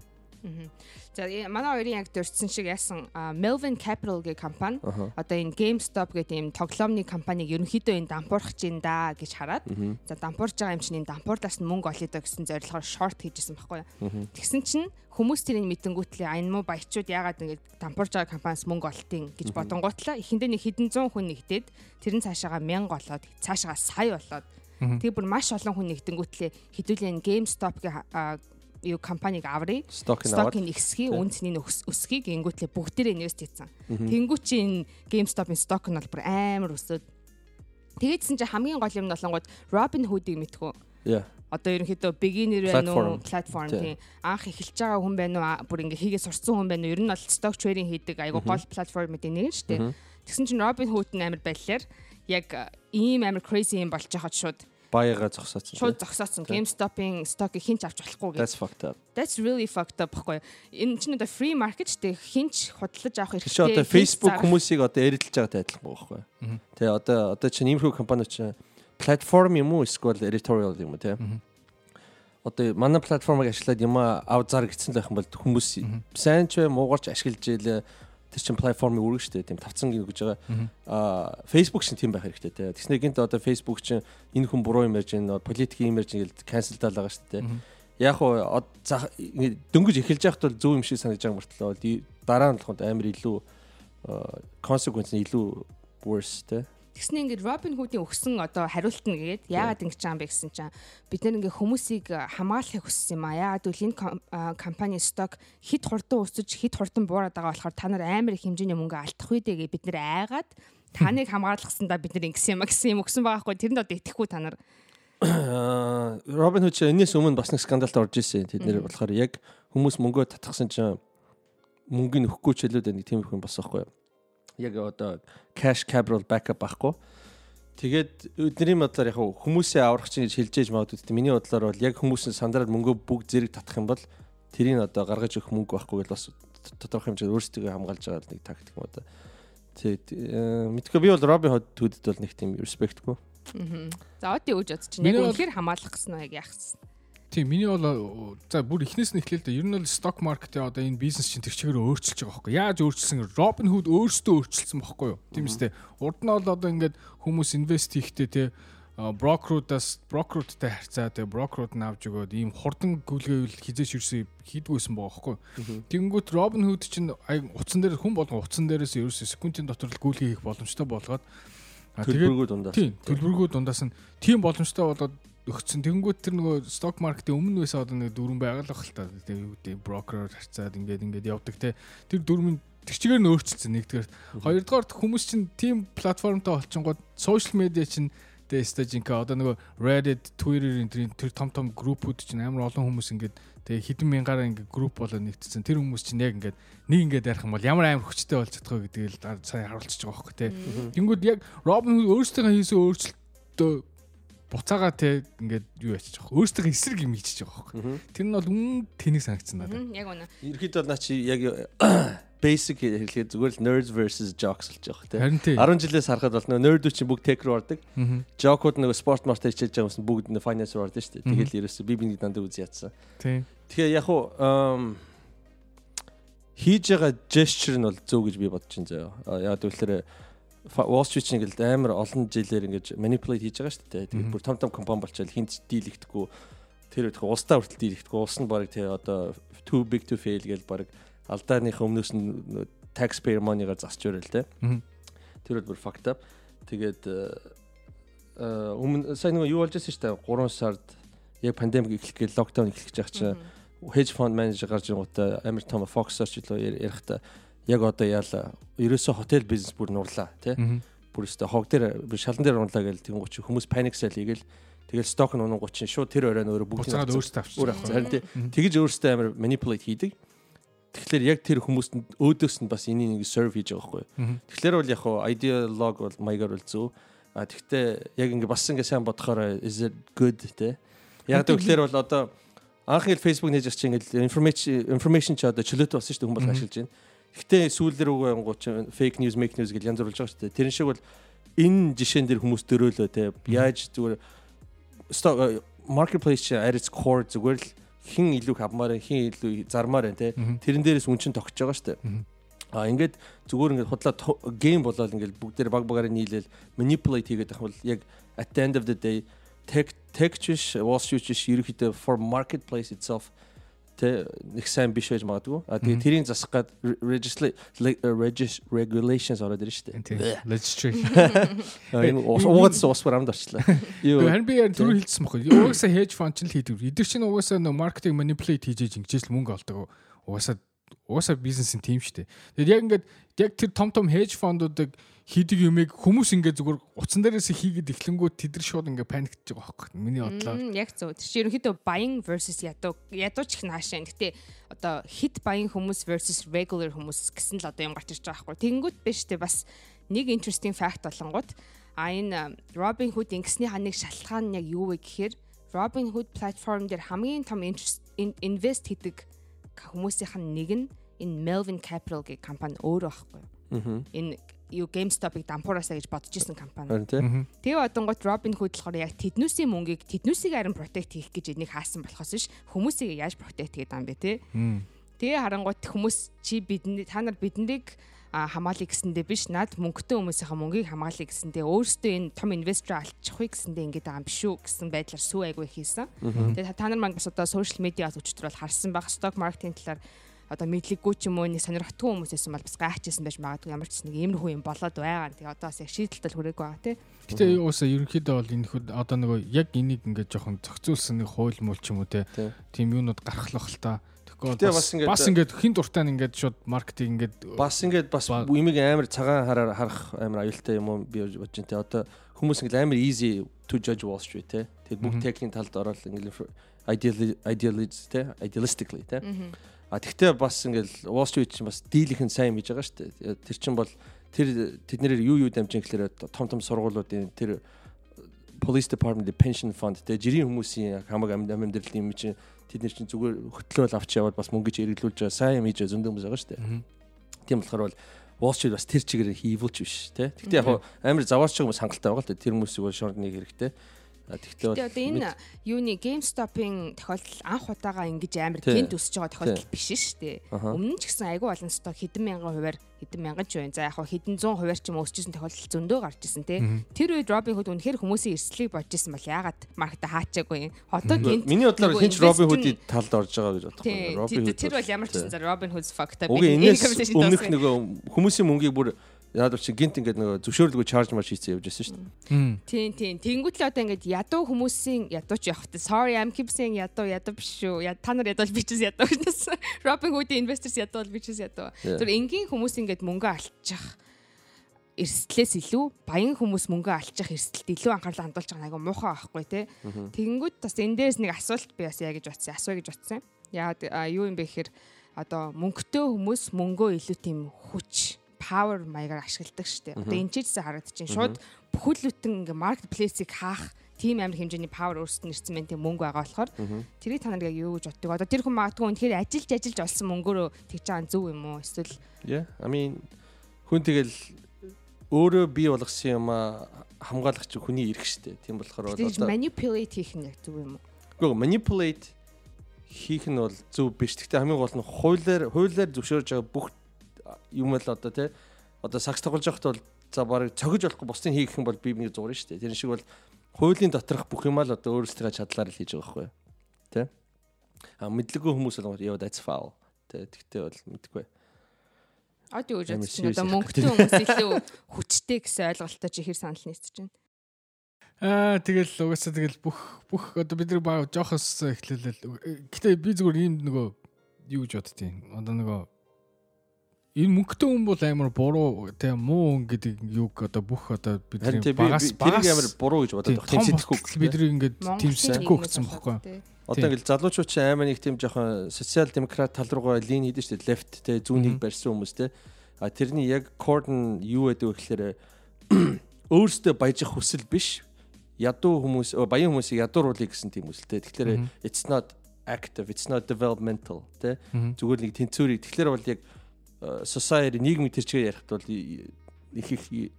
За э, манай хоёрын яг дурдсан шиг яасан Melvin Capital гэх компани одоо энэ GameStop гэдэг ийм тоглоомны компаниг ерөнхийдөө энэ дампуурах чинь да гэж хараад за дампуурж байгаа юм чинь энэ дампуурлаас нь мөнгө олё доо гэсэн зорилгоор шорт хийжсэн байхгүй юу. Тэгсэн чинь хүмүүс тэрийг мэдэнгүүтлээ энэ муу баячууд яагаад ингэж дампуурж байгаа компаниас мөнгө олтын гэж бодонгуутлаа. Ихэндээ нэг хэдэн зуун хүн нэгтээд тэр нь цаашаага 1000 болоод цаашаага сая болоод тэгээ бүр маш олон хүн нэгтэнгүүтлээ хэдүүлээ энэ GameStop гэх а, юу компаниг аврыг стокийн ихсхий үнцний өс- өсхийг ингэнгүүтлээ бүгдээрээ инвест хийсэн. Тэнгүү чи энэ GameStop-ын сток нь бол бүр амар өсөд. Тэгээдсэн чи хамгийн гол юм нь болонгууд Robinhood-ыг мэдхүү. Одоо ерөнхийдөө beginner байна уу, Platform. платформ Тий. тийм. Анх эхэлж байгаа хүн байна уу, бүр ингээ хийгээ сурцсан хүн байна уу? Ер нь бол stock trading хийдэг айгу гол платформуудын нэг нь шүү дээ. Тэгсэн чинь Robinhood нь амар байлаар яг ийм амар crazy юм болж байхад шууд Баяга зогсооцсон. Шууд зогсооцсон. GameStop-ийн стокийг хинч авч болохгүй гэх. That's fucked up. That's really fucked up байхгүй. Энэ чинь одоо free market ч тэг хинч хөдөлж авах Чи хэрэгтэй. одоо хинч Facebook хүмүүсийг одоо эрэлдэж байгаатай адилхан байхгүй. Тэ одоо одоо чинь иймэрхүү компани чинь платформ юм уу эсвэл editorial юм уу те. Одоо манай платформыг ашиглаад юм ав зар гэсэн л байх юм бол хүмүүс сайн ч бай муугарч ашиглаж ийлээ тэр чин платформыг үргэн штэ тийм тавцсан гэж байгаа. Аа Facebook шин тийм байх хэрэгтэй те. Тэгснэ гинт одоо Facebook чин энэ хүн буруу юм ярьж байна, политик юм ярьж cancel даал байгаа штэ те. Яг уу дөнгөж эхэлж яхад бол зөв юм шиг санагдаж байгаа мөртлөө дараа нь болоход амар илүү consequence нь илүү worse те. Тэгснэ ингээд Robin Hood-ийн өгсөн одоо хариулт нь гээд яагаад ингэж байгаа юм бэ гэсэн чинь бид нэр ингээ хүмүүсийг хамгаалахыг хүссэн юм а. Яагаад гэвэл энэ компани сток хит хурдан өсөж хит хурдан буураад байгаа болохоор та нар амар их хэмжээний мөнгө алдах үү гэж бид нэр айгаад таныг хамгаалахсандаа бид нэр ингэсэн юм а гэсэн юм өгсөн байгаа хгүй тэрэнд одоо итгэхгүй та нар Робин Худ ч энэс өмнө бас нэг скандалд орж исэн. Тэд нэр болохоор яг хүмүүс мөнгөө татгсан чинь мөнгөний өгөхгүй ч хэлээд нэг тийм их юм босоохгүй. Яг одоо cash capital backup байхгүй. Тэгээд өдрийн бодлоор яг хүмүүсээ аврах чинь гэж хэлж ээж магадгүй. Тэ миний бодлоор бол яг хүмүүсийн сандраад мөнгөө бүгд зэрэг татах юм бол тэрийг одоо гаргаж өгөх мөнгө байхгүй бол бас тодорхой хэмжээнд өөрсдөө хамгаалж байгаа нэг тактик юм одоо. Тэгээд мэдгүй би бол Робин Худ бол нэг тийм респектгүй. За одоо юу гэж бодож чинь яг үнэхээр хамгаалах гэсэн яг яах гэсэн. Тийм миний бол э, за бүр эхнээс нь эхлээл дээ. Ер нь бол stock market одоо энэ бизнес чинь тэр чигээр өөрчилж байгаа байхгүй. Яаж өөрчилсөн? Robin Hood өөрсдөө өөрчилсөн байхгүй юу? Тийм үстэй. Урд нь бол одоо ингээд хүмүүс инвест хийхдээ те брокеруудаас брокеруудтай харьцаа те брокерууд нь авч өгөөд ийм хурдан гүйлгээвэл хизээш юусэн хийдгүйсэн байгаа байхгүй. Тэнгүүт Robin Hood чинь утсан дээр хүн болгон утсан дээрээс ерөөсөө секундын дотор л гүйлгээ хийх боломжтой болгоод Төлбөргөө дундаас. Тийм, төлбөргөө дундаас нь тийм боломжтой болоод өгцөн. Тэнгүүт тэр нөгөө сток маркетын өмнө байсан одоо нэг дөрвөн байгаль баг л та. Тэгээ юу гэдэг брокероор харьцаад ингээд ингээд явдаг те. Тэр дөрвөн тэр чигээр нь өөрчлөлтсөн нэгдүгээр. Хоёрдугаар хүмүүс чинь тийм платформтой олчингууд сошиал медиа чинь тэгээ стажинка одоо нөгөө Reddit, Twitter-ийн тэр том том группүүд чинь амар олон хүмүүс ингээд тэгээ хэдэн мянгаараа ингээд групп болоод нэгтсэн. Тэр хүмүүс чинь яг ингээд нэг ингээд ярих юм бол ямар амар хүчтэй болж чадах вэ гэдгийг л сайн харуулчихж байгаа хөөхгүй те. Тэнгүүд яг Робин Худ өөрсдөө хийсэн өөрчлөлтөө буцаага те ингээд юу ячиж байгаа. Өөрсдөө эсрэг юм хийчихэж байгаа хөөхгүй. Тэр нь бол үн тэнийг санагдсан надад. Яг үнэ. Ерхэд бол наа чи яг basic хэлэхэд зүгээр л nerds versus jocks болж байгаа те. Харин тий. 10 жилээс харахад бол нөгөө nerd чинь бүгд tech руу ордог. Мгм. Jock-ууд нөгөө sport mart хичээж байгаа нь бүгд нөгөө finance руу ордог шүү дээ. Тэгэл ерөөсөө би биний дандаа ядсан. Тий. Тэгэхээр яг уу хийж байгаа gesture нь бол зөв гэж би бодож байна заяа. Яг тэгэхээр Wall Street чинь ингээл амар олон жилээр ингэж manipulate хийж байгаа шүү дээ. Тэгээд бүр том том компани болчоод хинт дийлэгдэхгүй тэр их улстай хүртэл дийлэгдэхгүй улс нь баг тий одоо too big to fail гэж баг алдааных өмнөөс нь taxpayer money-гаар засч өрөөл. Мгм. Тэр бол бүр fucked up. Тэгээд э, э, өмнө сайн нөгөө юу болж байсан шүү дээ 3 сард яг пандемик эхлэх гээл локдаун эхлэх гэж байгаа чинь hedge fund manager гарч ирэнгүүтээ амар том Fox Search лөө ярихдаа яг одоо яалаа ерөөсөө хотел бизнес бүр нурлаа тий бүр өстө хог дээр шалан дээр унлаа гээл тэнгуүч хүмүүс panic sell хийгээл тэгэл сток нь унангууд чинь шууд тэр оройн өөрөө бүгд Буцаагаад өөрсдөө авчихсан. өөр авчихсан харин тэгэж өөрөөсөө амар manipulate хийдэг тэгэхээр яг тэр хүмүүст өөдөөс нь бас энийг нэг serve хийж байгаа байхгүй. Тэгэхээр бол яг хуу ideologue бол маягаар бол зөв. А тэгвэл яг ингээ бас ингээ сайн бодохоор is it good те. Яг тэгэхээр бол одоо анх ил Facebook нээж чинь ингээл information information ч одоо чөлөөтэй болсон шүү дээ хүмүүс ашиглаж байна. Гэхдээ сүүлдэр үгүй чинь fake news, make news гэж янз бүр болж байгаа шүү дээ. Тэрэн шиг бол энэ жишээн дээр хүмүүс дөрөөлөө те. Яаж зүгээр stock marketplace чинь at its core зүгээр л хин илүү хавмаар хин илүү зармаар байна те. Тэрэн дээрээс үн чинь тогтож байгаа шүү дээ. А ингээд зүгээр ингээд худлаа гейм болоод ингээд бүгдээр баг багаар нийлээл manipulate хийгээд байх бол яг at the end of the day tech tech чиш Wall Street чиш ерөөхдөө for marketplace itself тэ нэг сайн биш байж магадгүй. А тэгээ тэрийг засах гад regulations ороод ирж штэ. Legislation. Энэ уугаас ус барамд орчлаа. Юу Харин би яг түрүү хэлсэн байхгүй. Угаасаа hedge fund ч л хийдэг. Эдгээр чинь угаасаа нөө маркетинг manipulate хийж ингэж л мөнгө олдог. Угаасаа угаасаа бизнесийн тим шүү дээ. Тэгээд яг ингээд яг тэр том том hedge fund-уудыг хийдэг юмыг хүмүүс ингээд зүгээр утсан дээрээс хийгээд эхлэнгүүт тэд нар шууд ингээд паниктж байгаа байхгүй. Миний бодлоор. Яг зөв. Чинь ерөнхийдөө buying versus ядуу ядууч их наашаа. Гэтэ одоо hit buying хүмүүс versus regular хүмүүс гэсэн л одоо юм гарч ирж байгаа байхгүй. Тэнгүүт биш үү бас нэг interesting fact болонгууд А энэ Robinhood ингэснийхаа нэг шалтгаан нь яг юу вэ гэхээр Robinhood платформ дээр хамгийн том инвест хийдэг хүмүүсийнх нь нэг нь энэ Melvin Capital гэх компани өөрөө байхгүй юу. Энэ юу GameStop-ыг дампуураасаа гэж бодож исэн компани. Тэгээ одонгот Robinhood болохоор яг тэднүүсийн мөнгийг тэднүүсийг харин протект хийх гэж энийг хаасан болохоос биш хүмүүсийг яаж протект хийгээд юм бэ те. Тэгээ харангуут хүмүүс чи бидний та нар биднийг хамгаалъя гэсэндээ биш над мөнгөтэй хүмүүсийнхаа мөнгийг хамгаалъя гэсэндээ өөрөөсөө энэ том инвестор алчихгүй гэсэндээ ингэж байгаа юм биш үү гэсэн байдлаар сүү айгүй хийсэн. Тэгээ та нар маань бас одоо сошиал медиас өчтөр бол харсан баг сток маркетинг талаар одоо мэдлэггүй ч юм уу нэг сонирхтгүй хүмүүсээс бол бас гайхажсэн байж магадгүй ямар ч нэг иймэрхүү юм болоод байгаа. Тэгээ одоо бас яг шийдэлтэл хүрээгүй байгаа тий. Гэтэ уусаа ерөнхийдөө бол энэ хүүд одоо нөгөө яг энийг ингээд жоохон зохицуулсан нэг хууль мул ч юм уу тий. Тийм юунууд гарахлах л та. Гэтэ бас ингээд бас ингээд хин дуртай нь ингээд шууд маркетинг ингээд бас ингээд бас имийг амар цагаан хараар харах амар аюултай юм уу би бодож байна те одоо хүмүүс ингээд амар easy to judge Wall Street те тэгээд бүх техникийн талд ороод ингээд idealistic те idealistically те а тэгтээ бас ингээд Wall Street чинь бас дийлийнх нь сайн хийж байгаа шүү дээ тэр чинь бол тэр тэднэрээр юу юу дамжин гэхээр том том сургуулиудын тэр police department pension fund те жирийн хүмүүсийн хамаг амьдралын юм чинь тэд нар чинь зүгээр хөтлөөл авч яваад бас мөнгө ч эргэлүүлж байгаа сайн юм хийж зөндөө хүмүүс байгаа шүү дээ. Тийм болохоор бол Wall Street бас тэр чигээр хийвүүлж биш те. Гэхдээ яг амар заваарч байгаа хүмүүс хангалттай байгаа л да. Тэр хүмүүсийг бол шорд нэг хэрэгтэй. Тэгтээ бол одоо энэ юуны GameStop-ын тохиолдол анх удаага ингэж амар гинт өсөж байгаа тохиолдол биш шүү дээ. Өмнө нь ч гэсэн айгүй олон сток хэдэн мянган хувиар хэдэн мянган ч байна. За яг хэдэн зуун хувиар ч юм өсчихсэн тохиолдол зөндөө гарч ирсэн тий. Тэр үед Robinhood үнэхээр хүмүүсийн эрсдлийг бодож исэн бол яагаад маркета хаачаагүй юм. Одоо гинт Миний бодлоор хинч Robinhood-ийн талд орж байгаа гэж бодох байна. Тэр бол ямар ч гэсэн Robinhood fucked up. Үгүй энэс өмнөх нөгөө хүмүүсийн мөнгийг бүр Яагаад чи гинт ингээд нөгөө зөвшөөрлгүй чарж марш хийцэн явж байсан шүү дээ. Тийм тийм. Тэнгүүт л одоо ингээд ядуу хүмүүсийн ядуу ч явах та. Sorry I'm keep saying ядуу ядуу биш шүү. Та нар ядуу бичээс ядуу гэж. Robin Hood-ийн investors ядуу бичээс ядуу. Тэр энгийн хүмүүс ингээд мөнгө алчих эрсдлээс илүү баян хүмүүс мөнгө алчих эрсдэлд илүү анхаарлаа хандуулж байгаа нэг муухай байхгүй тий. Тэгэнгүүт бас энэ дээрс нэг асуулт би бас яа гэж бодсон. Асууя гэж бодсон. Яа юу юм бэ гэхээр одоо мөнгөтэй хүмүүс мөнгөө илүү тийм хүч power маягаар ашигладаг шүү дээ. Одоо энэ ч гэсэн харагдчихээн. Шууд бүхэл бүтэн ингээ marketplace-ийг хаах тийм амар хэмжээний power өөрсдөд нэрсэн мэн тийм мөнгө байгаа болохоор тэрийг та нар яг юу гэж боддог. Одоо тэр хүн магадгүй үнэхээр ажиллаж ажиллаж олсон мөнгөөрөө тэгж байгаа зөв юм уу? Эсвэл Yeah, I mean хүн тэгэл өөрөө бий болгосон юм хамгаалах чинь хүний эрх шүү дээ. Тийм болохоор бол одоо manipulate хийх нь яг зөв юм уу? Үгүй manipulate хийх нь бол зөв биш. Гэхдээ хамгийн гол нь хуулиар хуулиар зөвшөөрж байгаа бүх юм л одоо тий одоо сакс тоглож байхад бол за барыг цогж болохгүй бусдын хийх юм бол би миний зурна шүү дээ. Тэр шиг бол хуулийн доторх бүх юм л одоо өөрсдөө чадлаар л хийж байгаа байхгүй тий а мэдлэггүй хүмүүс бол яа that's foul тий тэгтээ бол мэдгүй Аудио гэж бодчих. Одоо мөнгөтэй хүмүүс илүү хүчтэй гэсэн ойлголттой чи хэр санал нийцэж байна. Аа тэгэл угаасаа тэгэл бүх бүх одоо бид нар баг жоохос эхлэлээ. Гэтэ би зүгээр ийм нөгөө юу гэж боддtiin. Одоо нөгөө энэ мөнгөтэй хүн бол амар буруу тийм муу хүн гэдэг юг одоо бүх одоо бидний багаас багаас амар буруу гэж бодоод байна. Тийм сэтгэхгүй бидний ингээд тийм сэтгэхгүй гэсэн бохоггүй. Одоо ингээд залуучууд ч амар нэг тийм жоохон социал демократ тал руугаа лин хийдэж штэ лефт те зүүнийг барьсан хүмүүс те. А тэрний яг кордон юу гэдэг вэ гэхээр өөрсдөө баяжих хүсэл биш. Ядуу хүмүүс баян хүмүүсийг ядууруулъя гэсэн тийм хүсэлтэй. Тэгэхээр it's not active, it's not developmental те. Зүгээр нэг тэнцвэрийг тэгэхээр бол яг society нийгмийн төрчгээ ярихад бол их их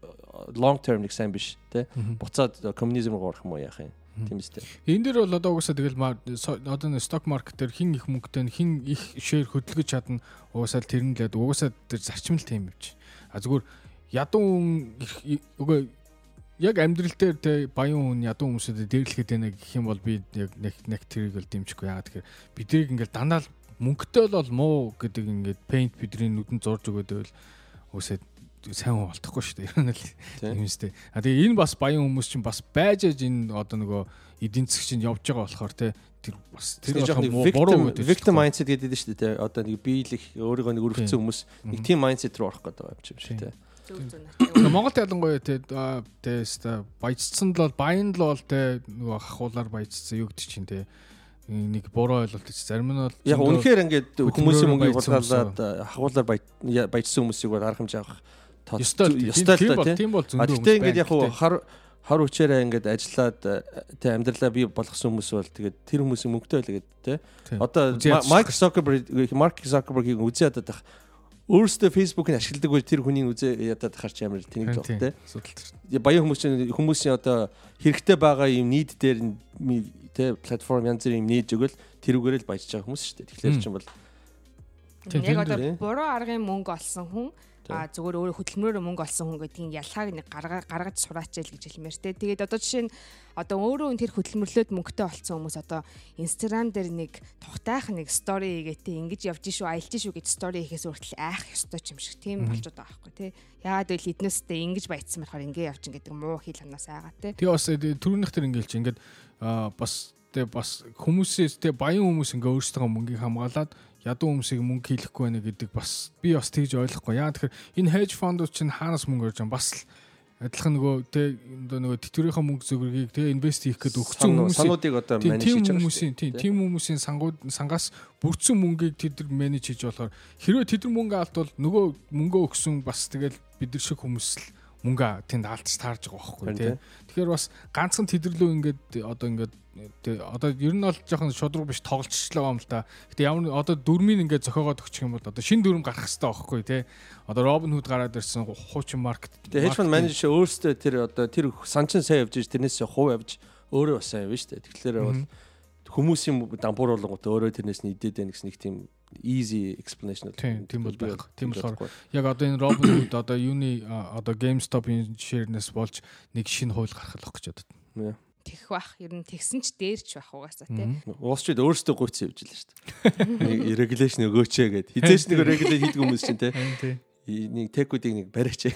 long term нэг сайн биш тий буцаад коммунизм руу орох юм уу яах юм тийм үстэй. Энэ дэр бол одоо угаасаа тэгэл одоо нэг сток маркет дээр хин их мөнгөтэй хин их шэр хөдөлгөж чадна угаасаа тэр нь лээд угаасаа тэр зарчим л тийм чи. А зүгээр ядуу үгүй яг амьдрал дээр те баян хүн ядуу хүмүүсэд дээрлэхэд байна гэх юм бол би яг нэг нэг тэрийг бол дэмжихгүй яагаад тэгэхээр биднийг ингээл дандаа л мөнгөтэй бол муу гэдэг ингээд paint бидний нүдэнд зурж өгөөд байвал үсээд сайн хүн болтохгүй шүү дээ. Ер нь л юм шүү дээ. А тэгээ энэ бас баян хүмүүс чинь бас байж аж энэ одоо нөгөө эдийн засгийн явж байгаа болохоор те тэр бас тэр буруу victim mindset гэдэг нь шүү дээ. Одоо нэг биелэх өөрийгөө нэг өргөцсөн хүмүүс нэг тийм mindset руу орох гэдэг юм шиг шүү дээ. Монголд ялангуяа те те баяжцсан л бол баян л бол те нөгөө хахуулаар баяжцсан юу гэдэг чинь те нэг буруу ойлголт чи зарим нь бол яг үнэхээр ингээд хүмүүсийн мөнгийг хулгайлаад хагуулаар баяжсан хүмүүсийг бол арга хэмжээ авах Ёстой л ёстой л та тийм бол зөндөө хүмүүс ингээд яг хар хар хүчээрээ ингээд ажиллаад э, тэ амьдралаа бий болгосон хүмүүс бол тэгээд тэр хүмүүсийн мөнгөтэй байлаа гэдэг тэ. Одоо. Майк Zuckerberg Марк Zuckerberg-ийг үзээ ядаад өөрөөсөө Facebook-ыг ашигладаг бол тэр хүний үзээ ядаад ахарч амар тэнэг л баг тэ. Судалт. Баян хүмүүс чинь хүмүүсийн одоо хэрэгтэй байгаа юм нийт дээр тэ платформ янз бүрийн юм нээж өгөөл тэрүүгээр л баяжж байгаа хүмүүс шүү дээ. Тэгэхээр чинь бол Яг одоо дээ. буруу аргын мөнгө олсон хүн. А зүгээр өөрөө хөдөлмөрөөр мөнгө олсон хүн гэдгийг ялхааг нэг гарга гаргаж сураач л гэж хэлмээр те. Тэгээд одоо жишээ нь одоо өөрөө тэр хөдөлмөрлөөд мөнгөтэй олцсон хүмүүс одоо Instagram дээр нэг тухтайх нэг story хийгээтэй ингэж явж шүү аялж шүү гэж story хийхээс хүртэл айх ёстой юм шиг тийм болчиход байгаа байхгүй те. Яагаад гэвэл эднээсээ ингэж баяцсан болохоор ингэ явчин гэдэг муу хил ханаас айгаа те. Тэгээ бас э, түрүүнийх төр ингээл чи ингээд бас тэгээ бас хүмүүсээс тэгээ баян хүмүүс ингээ өөрсдөө мөнгийг хамгаалаад ядуу хүмүүсийг мөнгө хийхгүй байна гэдэг бас би бас тэгж ойлгохгүй. Яа тэгэхээр энэ hedge fund-ууд чинь хаанаас мөнгө орж байгаа юм бас л адилхан нөгөө одоо нөгөө тэтгэврийнхаа мөнгө зөвөргийг тэгээ инвест хийх гэдэг өгсөн хүмүүсийн сануудыг одоо тийм хийж байгаа шүү дээ, тийм тэ. тийм хүмүүсийн сангууд сангаас бүрдсэн мөнгийг тэд нар менеж хийж болохоор хэрвээ тэд нар мөнгө алдвал нөгөө мөнгөө өгсөн бас тэгэл бид нар шиг хүмүүс л мөнгө тэнд алдаж таарж байгаа байхгүй тийм. Тэгэхээр бас ганцхан тэдэрлөө ингээд одоо ингээд одоо ер нь бол жоохон шудраг биш тоглолцчлаа юм л та. Гэтэ ямар одоо дөрмийн ингээд зохиогоод өгчих юм бол одоо шин дүрм гарах хэрэгтэй байхгүй тий. Одоо Робин Худ гараад ирсэн хуучин маркет. Тэгээ fund manager өөрөөсөө тэр одоо тэр санчин сайн явж иж тэрнээс хув явж өөрөө бас сайн шүү дээ. Тэгэхээр бол хүмүүсийн дампуур болгонгот өөрөө тэрнээс нь идээд байх гэсэн нэг тийм easy explanation. Тийм, тийм бол байх. Тийм болохоор яг одоо энэ Худ одоо юуны одоо GameStop-ийн ширнээс болж нэг шинэ хууль гаргах гэж бодод. Yeah. Тэгэх бах ер нь тэгсэн ч дээрч байх угаасаа. Wall Street өөрөөсөө гуйцсан явж илаа шүү дээ. Нэг regulation өгөөч ээ гэд. Хизээч нэг regulate хийдэг хүмүүс чинь те. Тийм. Нэг техүүдийг нэг бариач.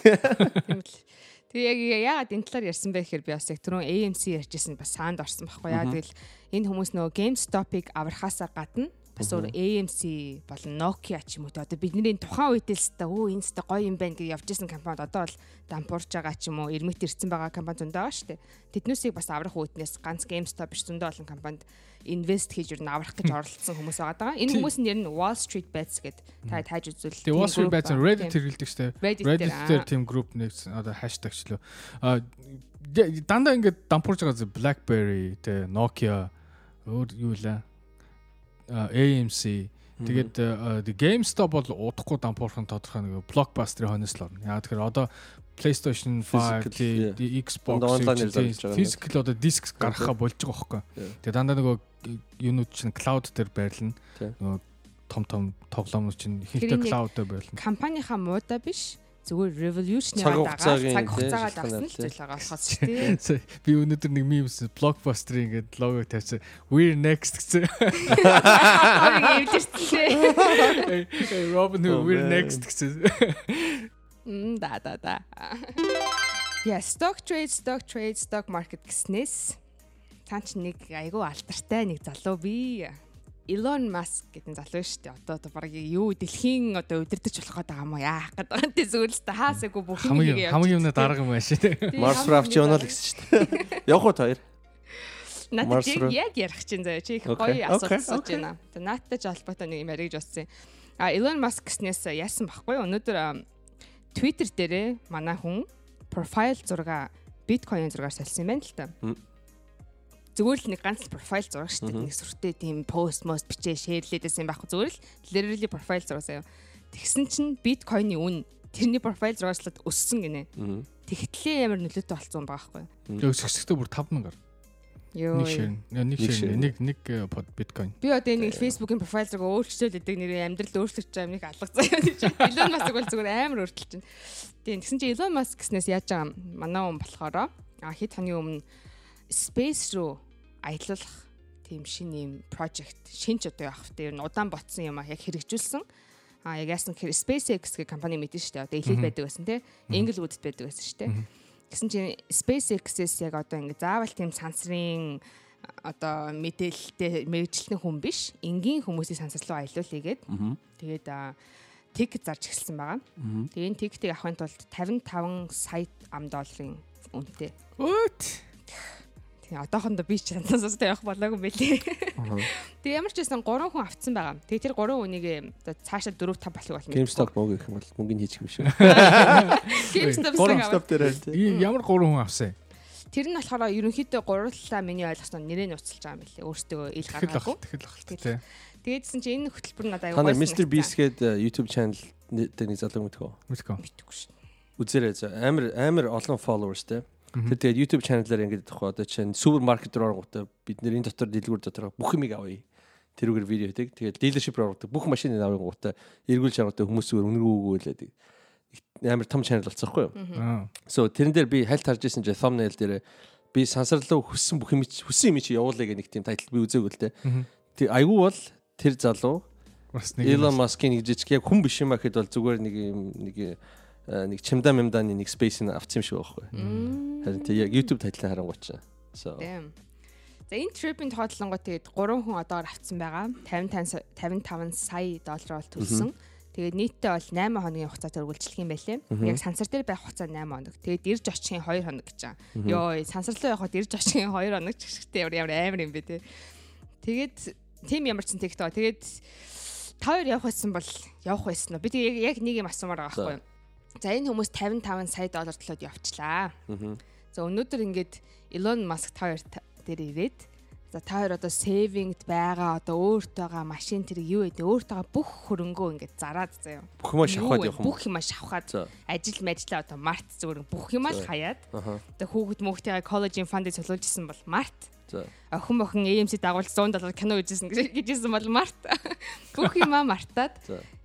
Тэгээ яг яагаад энэ талаар ярьсан бэ гэхээр би бас яг түрүүн AMC ярьжсэн бас саанд орсон байхгүй яа. Тэгэл энэ хүмүүс нөгөө GameStop-ыг аврахаасаа гадна бас өөр AMC болон Nokia ч юм уу те одоо бидний тухайн үед л өстой өө энэ өстой гоё юм байна гэж явж исэн компанид одоо бол дампуурж байгаа ч юм уу эрмэт ирсэн байгаа компани зөндөө байгаа шүү дээ. Тэднүүсийг бас аврах үүднээс ганц GameStop биш зөндөө олон компанид инвест хийж юу н аврах гэж оролцсон хүмүүс байгаа даа. Энэ хүмүүс нь ер нь Wall Street Bets гэдэг та тааж үзвэл Тэгээ Wall Street Bets. Reddit Тийм. хэрэгэлдэг штэ. Reddit дээр, тийм group нэгсэн одоо хаштаг ч лөө. А дандаа ингээд дампуурж байгаа BlackBerry тэ Nokia өөр юу лээ. А, AMC тэгээд GameStop бол удахгүй дампуурах нь тодорхой нэг Blockbuster-ийн хойноос л орно. Яа тэгэхээр одоо PlayStation 5, Physical, тий, yeah. тий, Xbox, physical одоо диск гаргахаа болж байгаа хөөхгүй. Yeah. Тэгээ дандаа нөгөө юунууд чинь cloud дээр байрлана. Нөгөө том том тоглоомнууд чинь ихэнхдээ cloud дээр байрлана. компанийхаа муудаа биш зүгээр revolution-ыг Цаг дагаад цаг тий, хугацаагаа шалтгаанаар, дагсан л зүйл байгаа болохоос ч тий. Сая, Би өнөөдөр нэг мемс блокбастерын ингээд лого тавьсан. We're next гэсэн. Тий. Robin Hood we're next гэсэн. Мм да да да. Я stock trade stock trade stock market гэснээс цаан чи нэг айгүй алдартай нэг залуу би Elon Musk гэдэг залуу шүү дээ. Одоо одоо баг юу дэлхийн одоо удирдах болох байгаа юм уу? Яах гээд байгаа юм те зөвлөлтөө хаасаагүй бүх юм Хамгийн хийгээ хамгийн юмнаа дарга юм байна шүү дээ. Mars Raft явна л гэсэн шүү дээ. Явах уу та хоёр? Надад чи яг ярих чинь заяа чи их гоё асуулт асууж байна. Тэгээ наадтай ч холбоотой нэг юм бодсон юм. А Elon Musk гэснээс яасан баггүй өнөөдөр Twitter дээрээ манай хүн профайл зураг биткойн зургаар солисон юм байна л та. Зүгээр л нэг ганц профайл зураг шүү дээ. Нэг сүртэй тийм пост мост бичээ шеэрлээд байсан юм байхгүй зүгээр л literally профайл зураг заяа. Тэгсэн чинь биткойны үн тэрний профайл зурааслаад өссөн гинэ. Тэгтлээ ямар нөлөөтэй болсон байгаа байхгүй юу? Тэгээ өсөхдөө бүр 5000 гар. Йоо. Нэг шир. Нэг Нэг шир. share. Нэг нэг э, под биткойн. Би одоо энэ Facebook-ийн профайл зэрэг өөрчлөлтөд нэр амьдрал өөрчлөгдөж байгаа юмыг алга заяа гэж. Elon Musk бол зүгээр амар өөрчилж байна. Тийм тэгсэн чинь Elon Musk гэснээс яаж байгаа юм? манай хүн болохоор а хэд хоны өмнө space руу аялуулах тийм шинэ юм project шинж одоо явах нь удаан ботсон юм а яг хэрэгжүүлсэн. А яг яасан гэхээр SpaceX гэх компани мэдэн шүү дээ. Одоо элит байдаг байсан те. Englewood байдаг байсан шүү дээ. Гэсэн чинь SpaceX-ээс яг одоо ингэ заавал тийм сансрын одоо мэдээлэлтэй мэрэгчлэн хүн биш. Энгийн хүмүүсийн сансар руу аялуулъя гээд тэгээд тик зарж эхэлсэн байгаа. Тэгээд энэ тиктийг авахын тулд 55 сая ам долларын үнэтэй. What? Одоохондоо би ч санаасаа явах болоогүй юм билий. Тэгээ ямар ч байсан 3 хүн авцсан байгаа. Тэгээ тэр 3 хүнийг цаашаа 4 5 болох болно. GameStop мог гэх юм бол мөнгөний хийчих юм шүү. GameStop дээр тий. Ямар 3 хүн авсан? Тэр нь болохоор ерөнхийдөө гурлаа миний ойлгосноор нэрээ нь уцалж байгаа юм билээ. Өөртөө ил гаргаагүй. Тэгэл ах л тий. Тэгээдсэн чинь энэ хөтөлбөр надад Та нар аюул Mr Beast гэдэг э, YouTube channel дээр нэг залуу мэдгөө. Мэдгүй. мэдгүй шин. Үзээрэй за амар амар олон followers те. Тэр тэгээд YouTube channel-аар ингэж тахгүй одоо чинь супермаркет руу орготой бид нэр энэ дотор дэлгүүр дотор бүх юмыг авъя. Тэрүүгээр видео хийдэг. Тэгээд dealership руу орготой бүх машиныг авъя гутаа эргүүлж аргатай хүмүүсээр үнэргүү өгөөлээд амар том channel болцсоохгүй юу. Аа. So тэрэн дээр би хальт харж исэн чи thumbnail дээр би сансарлуу хүссэн бүх юм чи хүссэн юм чи явуулъя гэх нэг тийм тайтл би үзээгүй л те. Тэг айгүй бол тэр залуу Бас нэг Elon Musk-ийн нэг жижиг яг хүн биш юм ахэд бол зүгээр нэг юм нэг нэг чимда мемданы нэг space-ийг авцсан юм шиг байхгүй. Харин тэг яг YouTube тайтлаа харангуйч. So Тийм. За энэ трипийн тоотлонгоо тэгээд 3 хүн одоогор авцсан байгаа. 55 55 сая доллар бол төлсөн. Тэгээд нийтдээ бол 8 хоногийн хугацаа төрүүлжлэх юм байлээ. Яг сансар дээр байх хугацаа 8 хоног. Тэгээд ирж очихын 2 хоног гэж байгаа. Йоо, сансар руу явхад ирж очихын 2 хоног ч гэхтээ ямар амар юм бэ те. Тэгээд тим ямар ч тэгт байгаа. Тэгээд та хоёр явах байсан бол явах байсан уу? Би тэг яг яг нэг юм асуумаар байгаа байхгүй юу? За энэ хүмүүс 55 сая доллар төлөөд явчлаа. За өнөөдөр ингээд Elon Musk та хоёр дээр ирээд за та хоёр одоо savingд байгаа одоо өөртөөгаа машин тэр юу гэдэг өөртөөгаа бүх хөрөнгөө ингээд зараад заяа. бүх юм шахаад явах юм. Бүх юм шавхаад ажил мэжлээ одоо март зүгээр бүх юм л хаяад одоо хүүхэд мөхтэйгээ коллежийн фандыг солиулж исэн бол март. Охин охин AMC дагуулж 100 доллар кино үзсэн гэж гэжсэн бол март. Бүх юмаа мартаад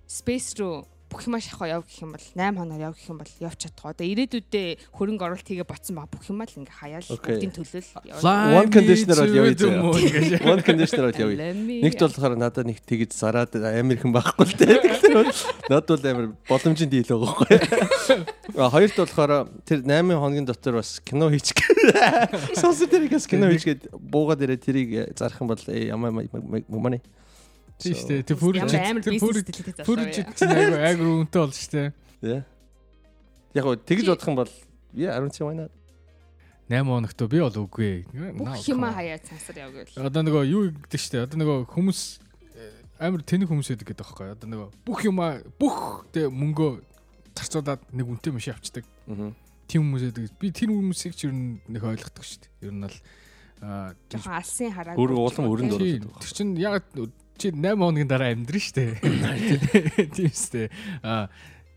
space руу бүх юмаа шахаа яв гэх юм бол 8 хоноор яв гэх юм бол явж чадгаа. Одоо ирээдүйдээ хөрөнгө оруулалт хийгээ ботсон баг бүх юмаа л ингээ хаяал бүгдийн төлөөл One conditioner бол явъя гэж. One conditioner бол явъя. Нэгт болохоор надад нэг тэгж зараад Америкэн байхгүй л те. Надад бол амар боломжийн дийл байгаа байхгүй. Хоёрт болохоор тэр 8 хоногийн дотор бас кино хийчих. Сонсоо тэрийг бас кино хийчихэд буугаад ирээ тэрийг зарах юм бол э, ямар money. Тийм шүү дээ. Тэр бүр Ямар амар тэр бүр бизнес стилтэй бүр залуу. чинь айгу айгу үнэтэй болж штэ. Yeah. Яг гоо тэгж бодох юм бол don't see why not. 8 хоногт би бол үгүй. Бүх юмаа хаяад цансар явгээл. Одоо нөгөө юу гэдэг штэ. Одоо нөгөө хүмүүс э, амар тэнэг хүмүүс байдаг гэдэг байхгүй. Одоо нөгөө бүх юмаа бүх тэ мөнгөө зарцуулаад нэг үнэтэй машин авчдаг. Тим хүмүүс байдаг. Би тэр хүмүүсийг ч ер нь нэг ойлгодог штэ. Ер нь бол аа Жохон алсын хараа. Өөр улам өрөнд Тийм. оруулаад. Тэр чинь яг чи 8 хоногийн дараа амьдрын штэ. Тийм штэ. А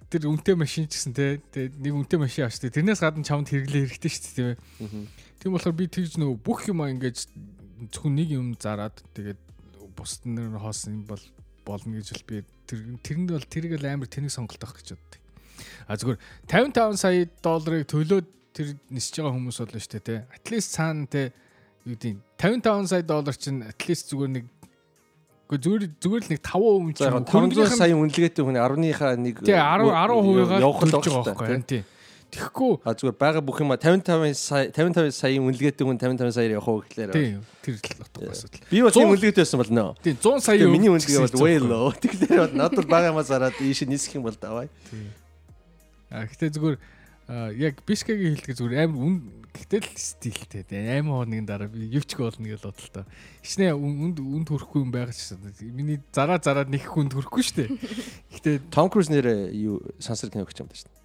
тэр үнэтэй машин ч гэсэн те нэг үнэтэй машин авчтай. Тэрнээс гадна чамд хэрэглээ хэрэгтэй штэ тийм ээ. Тийм болохоор би тэгж нөгөө бүх юм ингэж зөвхөн нэг юм зараад тэгээд бусд нэр хоосон юм бол болно гэж бол би тэр тэрэнд бол тэрийг л амар тэнэг сонголт авах гэж боддог. А зүгээр 55 сая долларыг төлөөд тэр нисэж байгаа хүмүүс болно дээ те. Least цаана те юу гэдэг 55 сая доллар чинь least зүгээр нэг зүгээр зүгээр л нэг 5% За яг 500 сая үнэлгээтэй хүний 10-ныхаа нэг тий 10 10%-аар явах л байгаа байхгүй тий. Тэгэхгүй А зүгээр байгаа бүх юм 55 сая 55 саяын үнэлгээтэй хүн 55 саяар явах уу гэхлээр. тий тэр л утгагүй асуудал. Би бас тийм 100 үнэлгээтэй байсан болно. Тий 100 сая миний үнэлгээ бол way low. Тэгэхээр бол надад бол байгаа юмаа зараад ийш нисэх юм бол давай. А гэтээ зүгээр яг Бишкегийн хэлдэг зүгээр амар үн гэтээ л стилтэй тий 8 хоногийн дараа би юу ч болно гэж бодлоо. Хичнээн үнд үнд хүрэхгүй юм байгаа ч гэсэн миний зараа зараад нэг хүнд хүрэхгүй шүү дээ. Гэтээ Том Круз нэрээ юу сансар кино гэж юм даа шүү.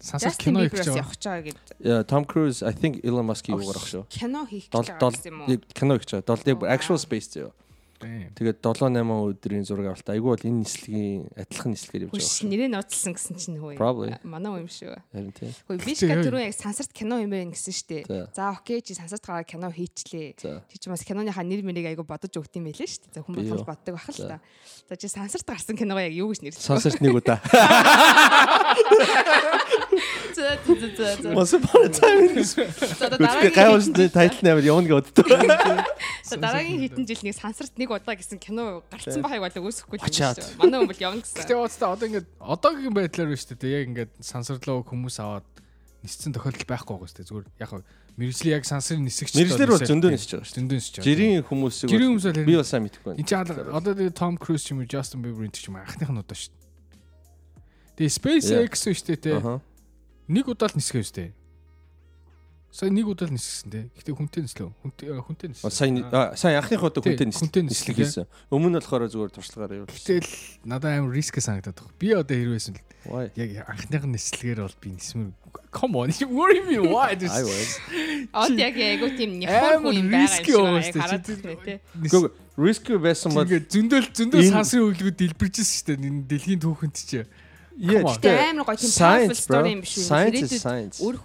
сансар кино байгаа. явах гэж байгаа гэд. Том Круз I think Elon Musk-ийг уурах шүү. Кино хийх гэж байгаа юм уу? кино байгаа. Дол actual space зөө. Тэгээд 7 8 өдрийн зураг авалт. Айгүй бол энэ нислэгийн адилхан нислэгээр явж байгаа. шүү. нэрээ нууцлсан гэсэн чинь хөөе. Манай юм шүү. Харин тийм. Хөөе бишка түрүү яг сансарт кино юм байна гэсэн штэ. За. За окей чи сансарт гараа кино хийчлээ. Чи ч бас киноныхаа нэр мэрийг айгу бодож өгд юм байлээ шүү дээ. За болгож юу? боддог байх л За. та. За чи сансарт гарсан киногоо яг юу гэж нэрлэж Сансарт нэг удаа. За за за за. Upon a time. За Гэхдээ гайвал тайтл нээр явна боддог. За дараагийн хэдэн жил нэг сансарт нэг удаа гэсэн кино гарцсан байгааг бол үүсэхгүй л юм шүү. Манай хүн бол явна гэсэн. Гэтээ уустай одоо ингээд одоогийн байдлаар байна шүү дээ. Яг ингээд сансарлуу хүмүүс аваад ниссэн тохиолдол байхгүй байгаа шүү дээ. Зүгээр яг мэрэгжлийн яг сансрын нисэгч Мэргэжлэр бол зөндөө нисэж байгаа шүү. зөндөө нисэж байгаа. Жирийн хүмүүсийг Жирийн хүмүүс бол би бас сайн мэдэхгүй байна. Энд чи алга- одоо тэгээ Том Круз ч юм уу Justin Bieber энэ ч юм анхных нь удаа шүү дээ. Тэгээ SpaceX шүү дээ те. Нэг удаа л нисгэж шүү дээ. Сая нэг удаа л нисгсэн те. Гэтэ хүнтэй нислээ. Хүнтэй хүнтэй А, ниссэн. Сайн сайн анхных удаа хүнтэй нислэг хийсэн. Өмнө нь болохоор зүгээр туршлагаар явуулсан. Гэтэл надад амар риск санагдаад байна. Би одоо хэрвээсэн л яг анхных нь нислэгээр бол би нисмэр come on you worry me why this I was. Од яг айгуу тийм няхаар хүн юм байгаа юм шиг тий. хараад байна. Гэхдээ risky байсан бол зөндөл зөндөл сансрын хөглүүд дэлбэржсэн шүү дээ. Энэ дэлхийн түүхэнд чи. Yeah, Come on. Гэтэ амар гоё тийм powerful Science, bro. story юм биш үү? Science is Ирээдүйд science. Үр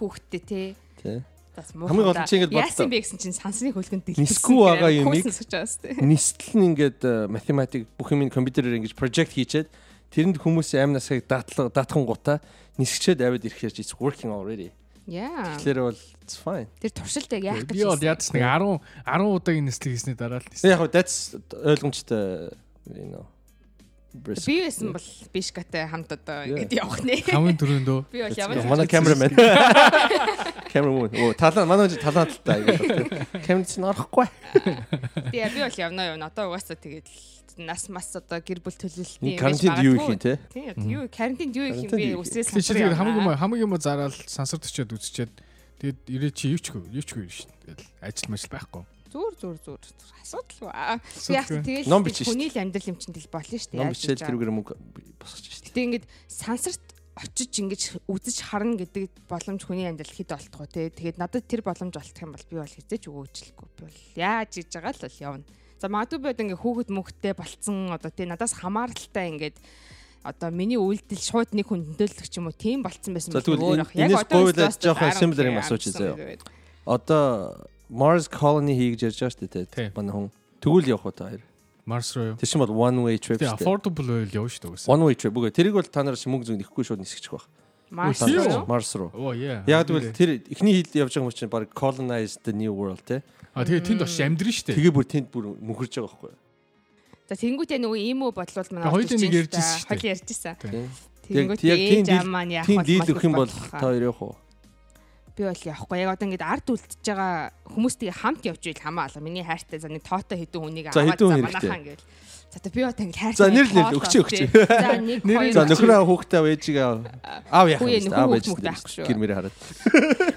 Бас Хамгийн гол нь ингэж бодлоо. Яасан бэ гэсэн чинь сансны хөлгөнд дэлбэрсэн. Нисгүй байгаа байгаас тий. Нистэл нь ингээд э, математик бүх юм компьютерээр ингэж project хийчээд тэрэнд хүмүүсийн амь насыг дадлага даатхан гутаа нисгчээд аваад ирэхээр it's working already. Яа. Тэгэхээр бол it's fine. Тэр туршилтыг яах гэж Би бол ядч нэг 10 10 удаагийн нислэг хийсний дараа л Яг ниссэн. хөө that's ойлгомжтой you know. Би байсан бол бишгатай хамт одоо ингэж явах нэ. Хамгийн түрүүндөө Би бол ч Манай камерамен. Камерамен. Оо талаа манай ч талаа талтай гэдэг. Камерч нь орохгүй. би би бол явна явна. Одоо угаасаа тэгээд нас мас одоо гэр бүл төлөвлөлтийн Карантинд юу их юм те? Тийм юу карантинд юу их юм юу их? Үсээс тэгээд хамгийн юм хамгийн юм зараад сансар төчөөд үзчихэд тэгээд ирээ чи юучгүй юучгүй шин. Тэгэл ажил мэл байхгүй. Зүүр. асуудалгүй. Аа, Би Асуудалгүй. яг тэгэл хүний л амьдрал юм чинь тэл болно шүү дээ. Ном хийж тэрүүгээр мөнгө босгож штэ. Гэтэ ингээд сансарт очиж ингэж үзэж харна гэдэг боломж хүний амьдрал хэд олдгоо те. Тэгээд надад тэр боломж олдох юм бол би бол хизээч өгөөжлөхгүй. Би бол яаж хийж байгаа л бол явна. За магадгүй одоо ингээ хүүхэд мөхтэй болцсон одоо те надаас хамааралтай ингээд одоо миний үйлдэл шууд нэг хүн хөндөлөх юм уу тийм болцсон байсан За тэгвэл энэ- энэс гуйлаад жоохон similar юм асууж заяа. Одоо Mars colony хийж ярьж байгаа Тий. те. Манай хүн тэгвэл явах уу та хоёр. Марс руу юу? Чинь бол one way trip Тэгээ штэ. affordable байл явна шүү дээ. One way trip. Үгүй тэрийг бол та нар мөнгө зүг нэхгүй шууд нисгэж байх. Үү? руу. Марс руу. Яг тэгвэл тэр эхний хилд явж байгаа юм чинь баг colonize the new world те. А тэгээ тэнд очиж амьдрын шүү дээ. Тэгээ бүр тэнд бүр мөхөрж байгаа байхгүй юу? За тэнгуүтээ нөгөө ийм үү бодлол манай шүү дээ. Хоёул ярьжсэн. Тийм. Тэнгуүт яг тийм ээж аав маань яах Тийм бол дийл өгөх юм бол та хоёр явах уу? Би бол явахгүй. Яг одоо ингээд ард үлдчихэж байгаа хүмүүстэй хамт явж ийл хамаалаа. Миний хайртай за нэг тоотой хэдэн хүнийг аваад за хэрэгтэй? гээл. За одоо би одоо ингээд хайртай. За, нэр нэр өгчөө. тий. За нэг хоёр. За нөхрөө хүүхдээ ээжийг аав яах нөхөр Аав ээж гэр мэрэ хараад.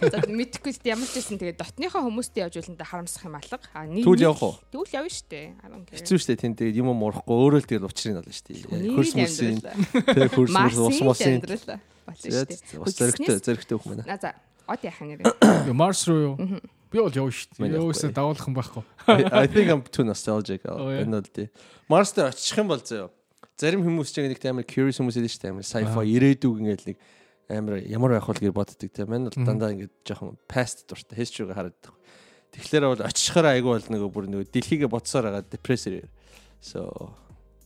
За мэдхгүй л ямар ч байсан тэгээд дотныхоо хүмүүстэй явж үлэндээ харамсах юм алга. А нэг Тэгвэл явах уу? Тэгвэл явна штэ. Хэцүү штэ тэнд тэгээд юм муурахгүй өөрөө л тэгээд учрыг олно штэ. Хөрс мөсийн тэр хөрс мөс ус мосын. болно Тэгээд штэ. бас зөрөгтэй зөрөгтэй хүмүүс за од юм нэр. Марс руу юу? Би бол явна шүү дээ. явахгүй. Юусаа давуулах юм байхгүй. I I think I'm too nostalgic. Энэ л дээ. Mars дээр очих юм бол зөө. Зарим хүмүүс ч нэг амар curious хүмүүс байдаг шүү дээ. Амар sci-fi ирээдүг ингээд нэг амар ямар байх вэ гэж боддог те. Мань бол дандаа ингээд жоохон past дуртай history хараад байдаг. Тэгэхээр бол очихоор айгүй бол нөгөө бүр нөгөө дэлхийгээ бодсоор байгаа depressor. So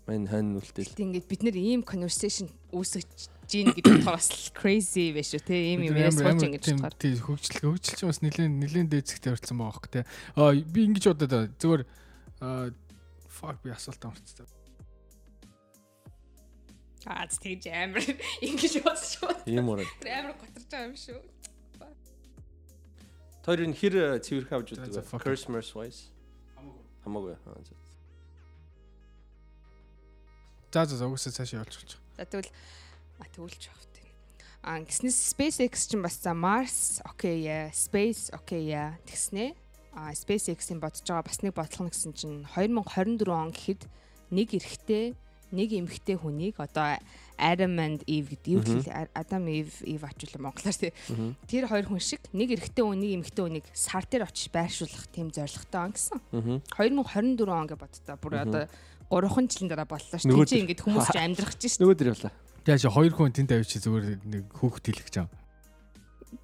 мань хан үлдээл. Ингээд бид нэр ийм conversation үүсгэж гин гэдэг болохоор бас crazy биш үү те ийм юм яас сууж ингэж болохоор. тий хөгжил хөгжил чинь бас нэлээд нэлээд дээцэгтэй орцсон байгаа хөх тий. Аа би ингэж бодоод байгаа. Зүгээр fuck би асуулт амарцсан. Аа тэгж амар ингэж шүү. Ийм ураа. Амар готарч байгаа юм шүү. Тэр энэ хэр цэвэрх авч За, үздэг. fuck it. Christmas wise. Хамаагүй. Аа, за. За за угсаа цаашаа байгаа. За тэгвэл а тэгүүлж явах тийм. А гиснээс SpaceX ч бас за Mars окей яа, Space окей яа тэгснэ. А SpaceX-ийн бодож байгаа бас нэг бодлого нь гэсэн чинь 2024 он гэхэд нэг эрэгтэй нэг эмэгтэй хүнийг одоо Adam and Eve гэдэг юу Адам Eve Eve ачуулсан монголоор тий. Тэр хоёр хүн шиг нэг эрэгтэй хүн нэг эмэгтэй хүнийг сар дээр очиж байршуулах тийм зорилготой он гэсэн. Мгм. 2024 он гэж боддоо. Бүр одоо 3хан жилийн дараа боллоо ш. Нөгөө Тэгж ингэж хүмүүс ч амьдрах гэж ш. Нөгөө дээр явлаа. Тэгээ чи хоёр хүн тэнд авчи зүгээр нэг хүүхд хэлэх гэж байгаа.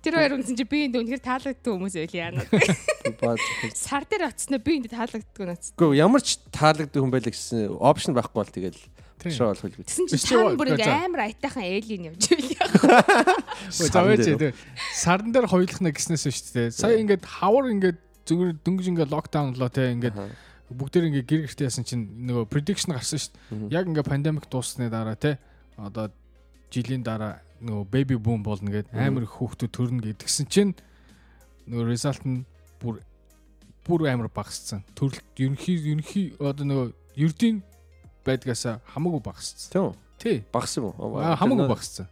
Тэр хоёр үнсэн чи би энд үнэхээр таалагддаг хүмүүс байл яана. Сар дээр очсноо би энд таалагддаг нүц. Гэхдээ ямар ч таалагддаг хүн байлаа гэсэн опшн байхгүй бол тэгэл шоо болох үү. Тэсэн чи Биш чам бүр ингэ амар аятайхан эйлин явж байл. Ой, За байж тэгээ сардан дээр хоёулахна гэснээс шүү дээ. Сая ингээд хавар ингээд зүгээр дөнгөж ингээд локдаун лоо те ингээд бүгдээр ингээ гэр гэртээ ясан чинь нөгөө prediction гарсан шүү дээ. Яг ингээ пандемик дууссаны дараа те одоо жилийн дараа нөгөө baby boom болно гэд амар их хүүхдүүд төрнө гэдгсэн чинь нөгөө result нь бүр бүр амар багассан. Төрөлт ерөнхий ерөнхий одоо нөгөө ердийн байдгаас хамаагүй багассан. Тийм үү? Тий. Багсан уу? Аа, Хамаагүй багассан.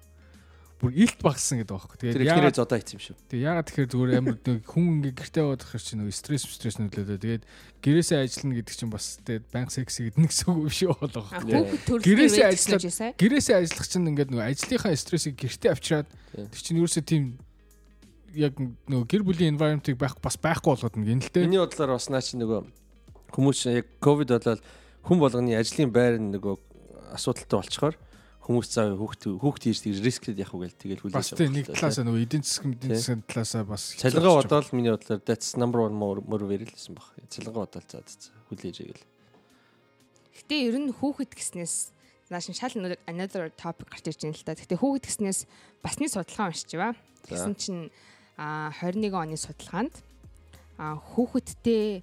Бүр илт багссан гэдэг байхгүй. Тэр Тэгээд яагаад зодоо хийсэн юм шүү. тэгээд яагаад тэгэхээр зүгээр амар нэг хүн ингээ гэртээ яваад ихэр чинь стресс стресс нөлөөдөө тэгээд гэрээсээ ажиллана гэдэг чинь бас тэгээд банк секси гэдэг нэг үг биш болоо. Төрөлхтний Гэрээсээ сая. Гэрээсээ ажиллах чинь ингээд нөгөө ажлынхаа стрессийг гэртээ авчираад тэр чинь ерөөсөө тийм яг нөгөө гэр бүлийн environment-ыг байх бас байхгүй болгоод нэг юм л дээ. Миний бодлоор бас наа чи нөгөө хүмүүс яг ковид болоод хүн болгоны ажлын байр нь нөгөө асуудалтай болчхоор хүмүүс цаа хүүхд хүүхд хийж тэгж рисклээд явах уу гэл тэгэл хүлээж Бас тийм нэг талаасаа нөгөө эдийн засгийн эдийн засгийн талаасаа бас Цалингаа бодоод миний бодлоор that's number 1 more more верэлсэн баг. Цалингаа бодоод заа заа хүлээж игээл. Гэтэ ер нь хүүхэд гэснээс нааш шал another topic гарч ирж байна л та. Гэтэ хүүхэд гэснээс басны судалгаа уншиж ба. Тэгсэн чинь а 21 оны судалгаанд а хүүхэдтэй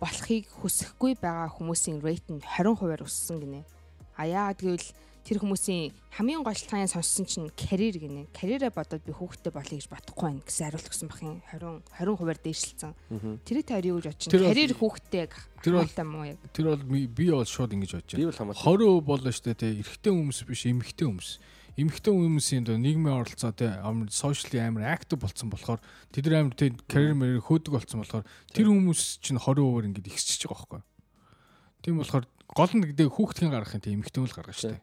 болохыг хүсэхгүй байгаа хүмүүсийн рейт нь 20%-аар өссөн гинэ. А яагаад гэвэл тэр хүмүүсийн хамгийн гол шалтгааны сонссон чинь карьер гинэ. Карьераа бодоод би хүүхэдтэй болъё гэж бодохгүй байна гэсэн хариулт өгсөн бах юм. 20 20%-аар дээшилсэн. Тэрийг та юу гэж бодож чинь? Карьер бол- хамаатай муу яг. Тэр бол би бол шууд ингэж бодож байна. бол хамаатай. 20% болоо штэ те эрэгтэй хүмүүс биш эмэгтэй хүмүүс. Эмэгтэй хүмүүсийн доо нийгмийн оролцоо те амар сошиали амар актив болцсон болохоор тэд нар амар те карьер мэр хөөдөг болцсон болохоор тэр хүмүүс чинь 20%-аар ингэж ихсчихэж байгаа байхгүй. Тийм болохоор гол нь гэдэг хүүхдийн гаргах юм те эмэгтэй хүн л гаргах штэ.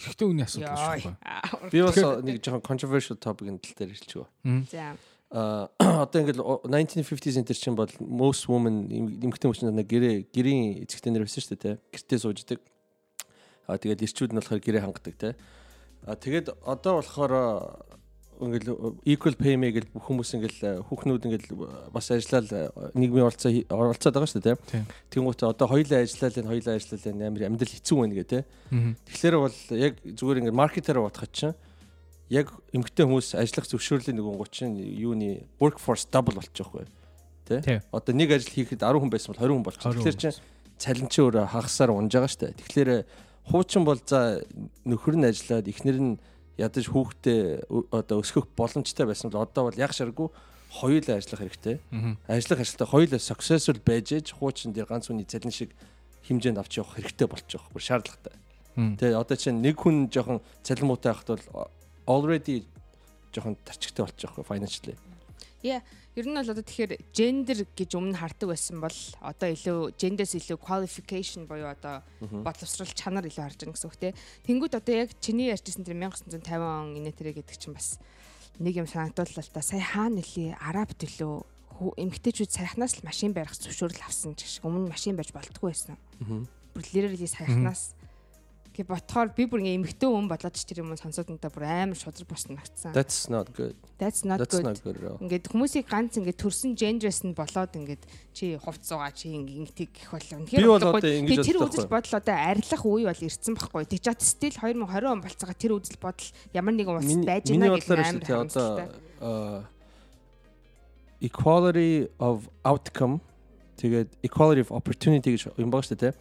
Эрэгтэй хүний асуудал Яа. байхгүй. Би бас нэг жоохон controversial topic-ын тал дээр гоо. За. А одоо ингээл 1950s энэ төр чинь бол most women эмэгтэй хүмүүс нэг гэрээ гэрийн эцэгтэй нэр байсан шүү дээ. Гэртээ сууждаг. А тэгээд ирчүүд нь болохоор гэрээ хангадаг тий. А тэгээд одоо болохоор ингээл equal pay мэй гэл бүх хүмүүс ингээл хүүхнүүд ингээл бас ажиллаад нийгмийн оролцоо оролцоод байгаа шүү дээ тий. Тийм. Тэнгуүтээ одоо хоёлаа ажиллаад энэ хоёлаа ажиллаад энэ амар амьдрал хэцүү байна гэ. Мгм. Тэгэхээр бол яг зүгээр ингээд маркетер бодоход чинь яг эмгтэн хүмүүс ажиллах зөвшөөрлийн нэг гоо чинь юуны workforce double болчих жоохгүй тий. Одоо нэг ажил хийхэд 10 хүн байсан бол 20 хүн болчих. 20 Тэгэхээр чинь цалин чинь өөрөө хагасаар унж байгаа штэ. Тэгэхээр хуучин бол за нөхөр нь ажиллаад эхнэр нь ядаж хүүхдээ ö- одоо өсгөх боломжтой байсан бол одоо бол яг шаргу хоёулаа ажиллах хэрэгтэй. Мгм. Ажиллах ажилтаа хоёулаа successful байж ээж хуучин дээр ганц хүний цалин шиг хэмжээнд авч явах хэрэгтэй болчих واخ. Шаардлагатай. Мм. Тэгээ одоо чинь нэг хүн жоохон цалин муутай байхад бол already жоохон тарчигтай болчих واخ financially. Ер нь бол одоо тэгэхээр gender гэж өмнө хардаг байсан бол одоо илүү gender-с илүү qualification буюу одоо боловсрал чанар илүү харж байгаа гэсэн үг те. Тэнгүүд одоо яг чиний ярьжсэн тэр 1950 он инэ тэрэ гэдэг чинь бас нэг юм санагдууллаа л та. Сая хаана нэлээ араб төлөө эмэгтэйчүүд саяхнаас л машин барих зөвшөөрөл авсан ч шиг өмнө машин байж болтгүй байсан. Бүр literally саяхнаас гэ ботхоор би бүр ингээ эмэгтэй хүн болоод ч тэр юм сонсоод надаа бүр амар шудраг босна магтсан. That's not good. That's not That's good. Ингээд хүмүүсийг ганц ингээд төрсэн гендерс нь болоод ингээд чи хувц суугаа чи ингээд гэх болоо. Би бол одоо ингэж тэр үзэл бодол одоо арилах үе бол ирсэн байхгүй. Тэг чад стил 2020 он болцоогоо тэр үзэл бодол ямар нэгэн улс Миний байж миний байна гэх бодлоор амар шүү дээ одоо uh, equality of outcome тэгээд equality of opportunity гэж юм байгаа шүү дээ.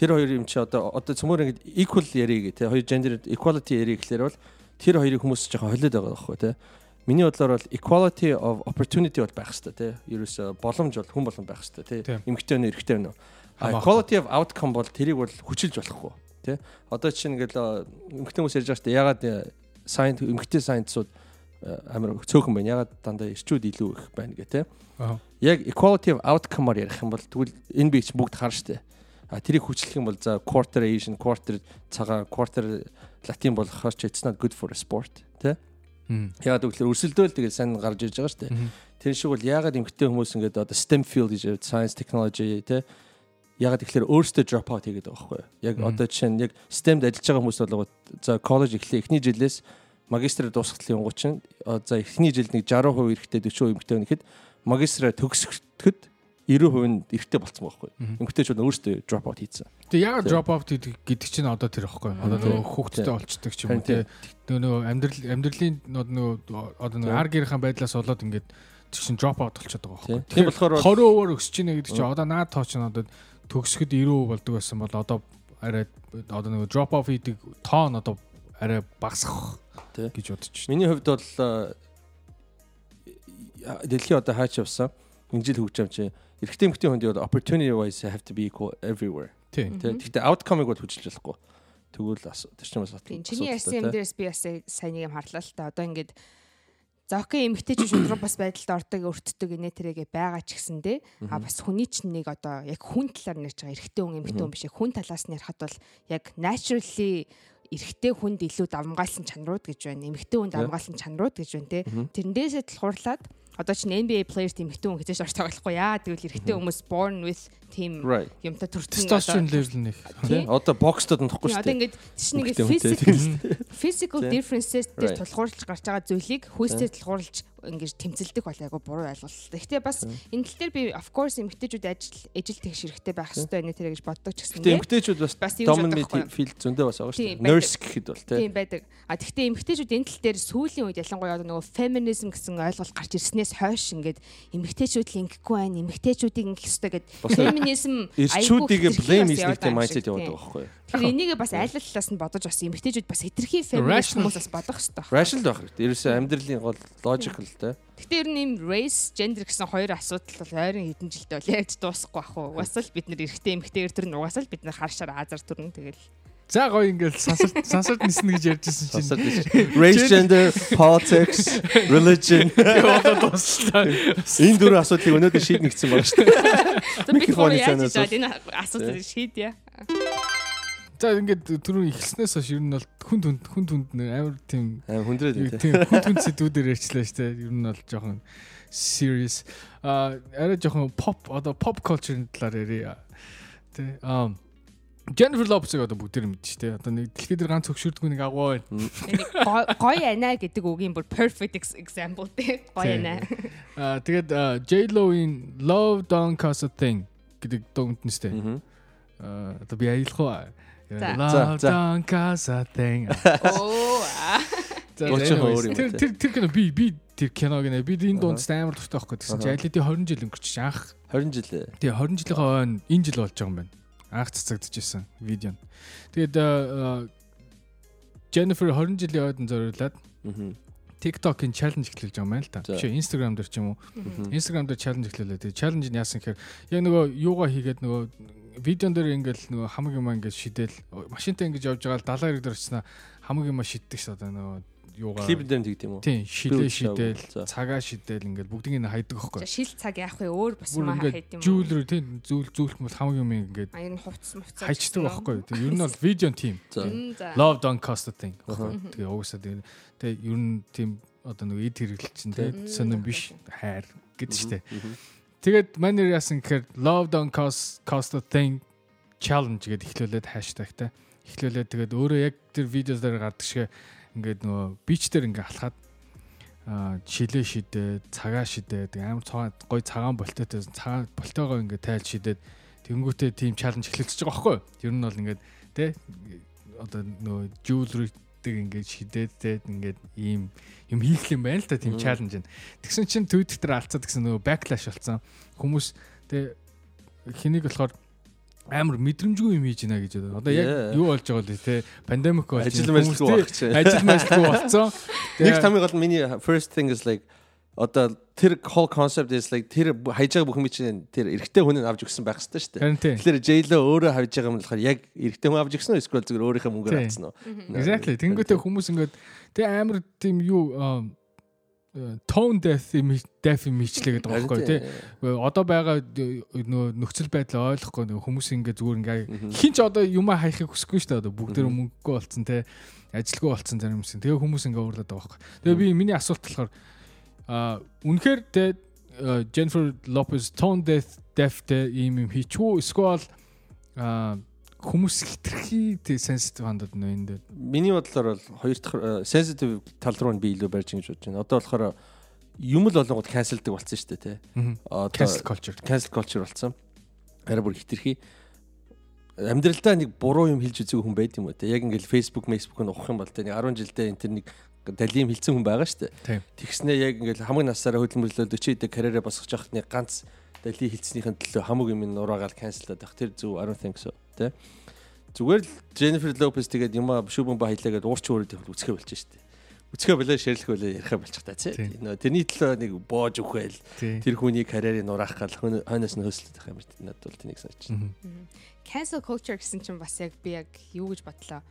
Тэ. Тэр хоёр юм чи одоо одоо цөмөр ингэ equal яриг те хоёр gender equality яриг гэхлээр бол тэр хоёрыг хүмүүс жоохон холиод байгаа байхгүй те. Миний бодлоор бол equality of opportunity бол байх хэрэгтэй те. Ерөөсө боломж бол хүн болгон байх хэрэгтэй те. Тийм. Эмэгтэй өнө эрэгтэй өнө. Equality of outcome бол тэрийг бол хүчилж болохгүй те. Одоо чинь ингээл э, эмэгтэй хүмүүс ярьж байгаа шүү дээ. Ягаад сайн эмэгтэй сайентсууд амар цөөхөн байна. Ягаад дандаа ирчүүд илүү их байна гэх те. Аа. Яг equality of outcome-аар ярих юм бол тэгвэл энэ бич бүгд харна шүү дээ. А тэрийг хүчлэх юм бол за quarter Asian, quarter цагаан, quarter Latin болохоор ч it's not good for a sport тэ. Мм. Ягаад гэвэл өрсөлдөөл тэгээд сайн гарч ирж байгаа шүү дээ. Тэр шиг бол ягаад эмгтэй хүмүүс ингээд одоо STEM field гэж science technology тэ ягаад тэгэхээр өөрсдөө drop out хийгээд байгаа байхгүй юу? Яг одоо жишээ нь яг STEM-д ажиллаж байгаа хүмүүс бол за college эхлээ эхний жилээс онгууд чинь а, за эхний жилд нэг 60% эрэхтэй 40% эмгтэй байна гэхэд магистраа төгсгөд 90% нь эрэхтэй болцсон байхгүй. Эмгтэйчүүд нь өөрсдөө drop out хийцэн. Тэгээ Тийм. drop out гэдэг чинь одоо тэр ихгүй. Одоо нөгөө хүүхдтэй олцдог ч юм уу. Тэгээ нөгөө амьдрал амьдралын нөгөө одоо нөгөө ар гэрхэн байдлаас болоод ингээд тэр чинь drop out болчиход байгаа байхгүй. Тийм болохоор бол 20% өсөж чинь гэдэг чинь одоо наад тоо чинь одоо төгсгöd 90% болдог байсан бол одоо арай одоо нөгөө drop off хийдэг тоо нь одоо арай багасах гэж бодож байна. Миний хувьд бол а, дэлхий одоо хаач явсан энэ жил хөгж юм чи эрэгтэй эмэгтэй хүнд бол opportunity wise have to be equal everywhere. Тийм. Тэ. Гэхдээ outcome-ыг бол хүчилж болохгүй. Тэгвэл асуу тэр чинь бас Тийм чиний ярьсан юм дээрээс би бас сайн нэг юм харлаа л та. Одоо ингээд зоокын эмгтээч шудраг бас байдалд ордог, өртдөг инээ тэрэгээ байгаа ч гэсэндээ а бас хүний чинь нэг одоо яг хүн талаар нэрж байгаа эрэгтэй хүн эмгтээ хүн биш хүн талаас нь ярихад бол яг naturally эрэгтэй хүнд илүү давмгаалсан чанарууд гэж байна. Эмэгтэй хүнд давмгаалсан чанарууд гэж байна те. Тэрнээсээ тулгуурлаад одоо чинь NBA player тийм ихтэй хүн орж тоглохгүй яа. Тэгвэл эрэгтэй хүмүүс born with тийм юмтай төрсөн testosterone level нэг. Одоо бокстод нөхгүй шүү дээ. одоо ингээд чинь ингээд physical physical differences дээр тулгуурлаж гарч байгаа зүйлийг хүйстэй тулгуурлаж ингэж тэмцэлдэг бол айгу буруу ойлголт. Гэхдээ бас энэ тал дээр би of course эмгтээчүүд ажил ажил тэгш хэрэгтэй байх хэрэгтэй нэ тэрэ гэж боддог ч гэсэн. Эмгтээчүүд бас dominant field зөндөө бас байгаа шүү дээ. Nurse гэхэд бол тийм байдаг. А тэгвэл эмгтээчүүд энэ тал дээр сүүлийн үед ялангуяа нөгөө feminism гэсэн ойлголт гарч ирснээс хойш ингээд эмгтээчүүд л ингэхгүй байна. Эмгтээчүүдийг ингэх хэрэгтэй гэд feminism айгуу blame хийх mindset яваад байгаа байхгүй юу? Тэгэхээр энийг бас айл талаас нь бодож бас эмгтээчүүд бас хэтэрхий feminist хүмүүс бас бодох хэрэгтэй. Rational байх хэрэгтэй. Ерөөсөө амьдралын гол logical те. Гэтэ ер нь юм race gender гэсэн хоёр асуудал бол ойрын хэдэн жилдээ бол яаж дуусахгүй ах уу? Угсаал бид нэр эрэгтэй эмэгтэйгэр төр нь угсаал бид нар харшаар азар төрнө тэгэл. За гоё ингээл сансарт сансарт ниснэ гэж ярьжсэн чинь. Race gender, politics, religion. Энэ дөрвөн асуудлыг өнөөдөр шийднэгдсэн байна шүү дээ. Микрофоны цаанаас энэ асуудлыг шийдье. За ингээд түрүү ихлснээс хойш ер нь бол хүн хүнд хүн хүнд амар тийм амар хүндрээд тийм хүн хүнд сэдвүүдээр ярьчлаа шүү дээ. Ер нь бол жоохон serious а арай жоохон pop одоо pop culture-ын талаар ярья. Тэ аа Jennifer Lopez-ыг одоо бүгд мэдэн шүү дээ. Одоо нэг дэлхийд ганц хөксөрдгөө нэг агуу байна. Гоё ана гэдэг үгийн бүр perfect example тий. Гоё ана. Аа тэгээд J-Lo-ийн Love Don't Cost a Thing гэдэг дугт нь шүү дээ. Аа одоо би аялах уу? За за casa thing. Оо. Тэр тэр тэр кино би би тэр киног нэ би энэ дунд амар дуртай байхгүй гэсэн чи алидийн 20 жил өнгөрч анх 20 жил. Тий 20 жилийн хойно энэ жил болж байгаа юм байна. Анх цацагдчихсан видео. Тэгээд Jennifer 20 жилийн хойд зориулаад TikTok-ийн challenge эхлүүлж байгаа юм байна л та. Биш Instagram дээр ч юм уу. Instagram дээр challenge эхлүүлээ. Тэгээд challenge нь яасан гэхээр яг нөгөө юугаа хийгээд нөгөө видеон дээр ингээл нөгөө хамаг юм ингээд шидэл машинтай ингэж явж байгаа л 70 хэрэг дээр очснаа хамаг юм шиддэг ш одоо нөгөө юугаа. Клип дээр тэгд юм уу тийм шилээ шидэл цагаа шидэл ингээд бүгдийг нь хайдаг аахгүй шил цаг яах вэ? Өөр бас маа хайд юм жүүлрүү тийм зүйл зүйлх мэл хамаг юм ингээд аян хувцс мувцас хайчдаг аахгүй тийм ер нь бол видеон тим love don't cost a thing. Тэгээ уусаа тэгээ ер нь тийм одоо нөгөө эд хэрэглэл чинь тийм сонирн биш хайр гэдэг штэ Тэгээд манер яасан гэхээр love don't cost cost a thing challenge гэдээ эхлүүлээд хаштагтай. Эхлүүлээд тэгээд өөрөө яг тэр видео дээр гардаг шиг ингээд нөгөө бич дээр ингээ алхаад шилээ шидээ, цагаа шидээ, тэг амар цаа гой цагаан болтойтой цагаан болтойгоо ингээ тайлж шидээд тэнгүүтээ team challenge эхлэгдэж байгаа байхгүй юу? Ер нь бол ингээд тэ одоо нөгөө jewelry гэдэг ингээд шидээд ингээд ийм юм хийх юм байна л да тийм чаленж нь. Тэгсэн чинь Twitter дээр алцаад гэсэн нөгөө backlash болсон. Хүмүүс тэг хэнийг болохоор амар мэдрэмжгүй юм хийж байна гэж одоо. Одоо яг юу болж байгаа вэ те? Пандемик болж ажил мэжлгүй чинь. Ажил мэжлгүй болсон. Нэг тамиг бол миний first thing is like одоо тэр whole concept is like тэр хайж байгаа бүх юм чинь тэр эрэгтэй хүн нь авч өгсөн байх хэрэгтэй шүү дээ. Тэгэхээр J-Lo өөрөө хавж байгаа юм болохоор яг эрэгтэй хүн авч өгсөн үү эсвэл зүгээр өөрийнхөө мөнгөөр авсан уу? Exactly. Тэнгүүтээ хүмүүс ингээд тэг амар тийм юу tone deaf юм deaf юм ичлээ гэдэг байгаа байхгүй тий. Одоо байгаа нөө нөхцөл байдлаа ойлгохгүй нөө хүмүүс ингээд зүгээр ингээ хин ч одоо юмаа хайхыг хүсэхгүй шүү дээ. Одоо бүгд мөнгөгүй болцсон тий. Ажилгүй болцсон зарим юмсэн. Тэгээ хүмүүс ингээ уурлаад байгаа байхгүй. Тэгээ би миний асуулт болохоор А үнэхээр тэ Jennifer Lopez tone deaf deafтэй ийм юм хийчихүү эсвэл хүмүүс хитрхи тэ sensitive хандаад нөө энэ дээр. Миний бодлоор бол хоёр дахь sensitive тал руу би илүү барьж ингэж бодож байна. Одоо болохоор юм л болгоод cancelдаг болсон шүү дээ, тий. Одоо cancel culture. Cancel culture болсон. Арай бүр хитрхи амьдралдаа нэг буруу юм хэлж үзег хүн байд юм уу те яг ингээл Facebook, Facebook-ыг ухах юм бол те нэг 10 жилдээ энэ тэр нэг далим хилцэн хүн байгаа шүү дээ. Тэгснээ яг ингээл хамаг насаараа хөдөлмөрлөлөө 40 дэх карьераа босгож явахт нэг ганц дали хилцснийхэн төлөө хамаг юм нураагаал канселаад байх. Тэр зөв I don't think so тэ. Зүгээр л Jennifer Lopez тэгээд юма шүүбэн ба хайлаа гэдээ уурч өөрөд үзэхэ болж шүү дээ. үцгээ болоо шэрлэх болоо ярих болчих та тий. Нөө тэрний төлөө нэг боож Тий. тэр хүний карьерийг нураах гал хойно- хойноос нь байх юм байна. Надад бол тэнийг санаж байна. Cancel culture гэсэн чинь бас яг би яг юу гэж бодлоо.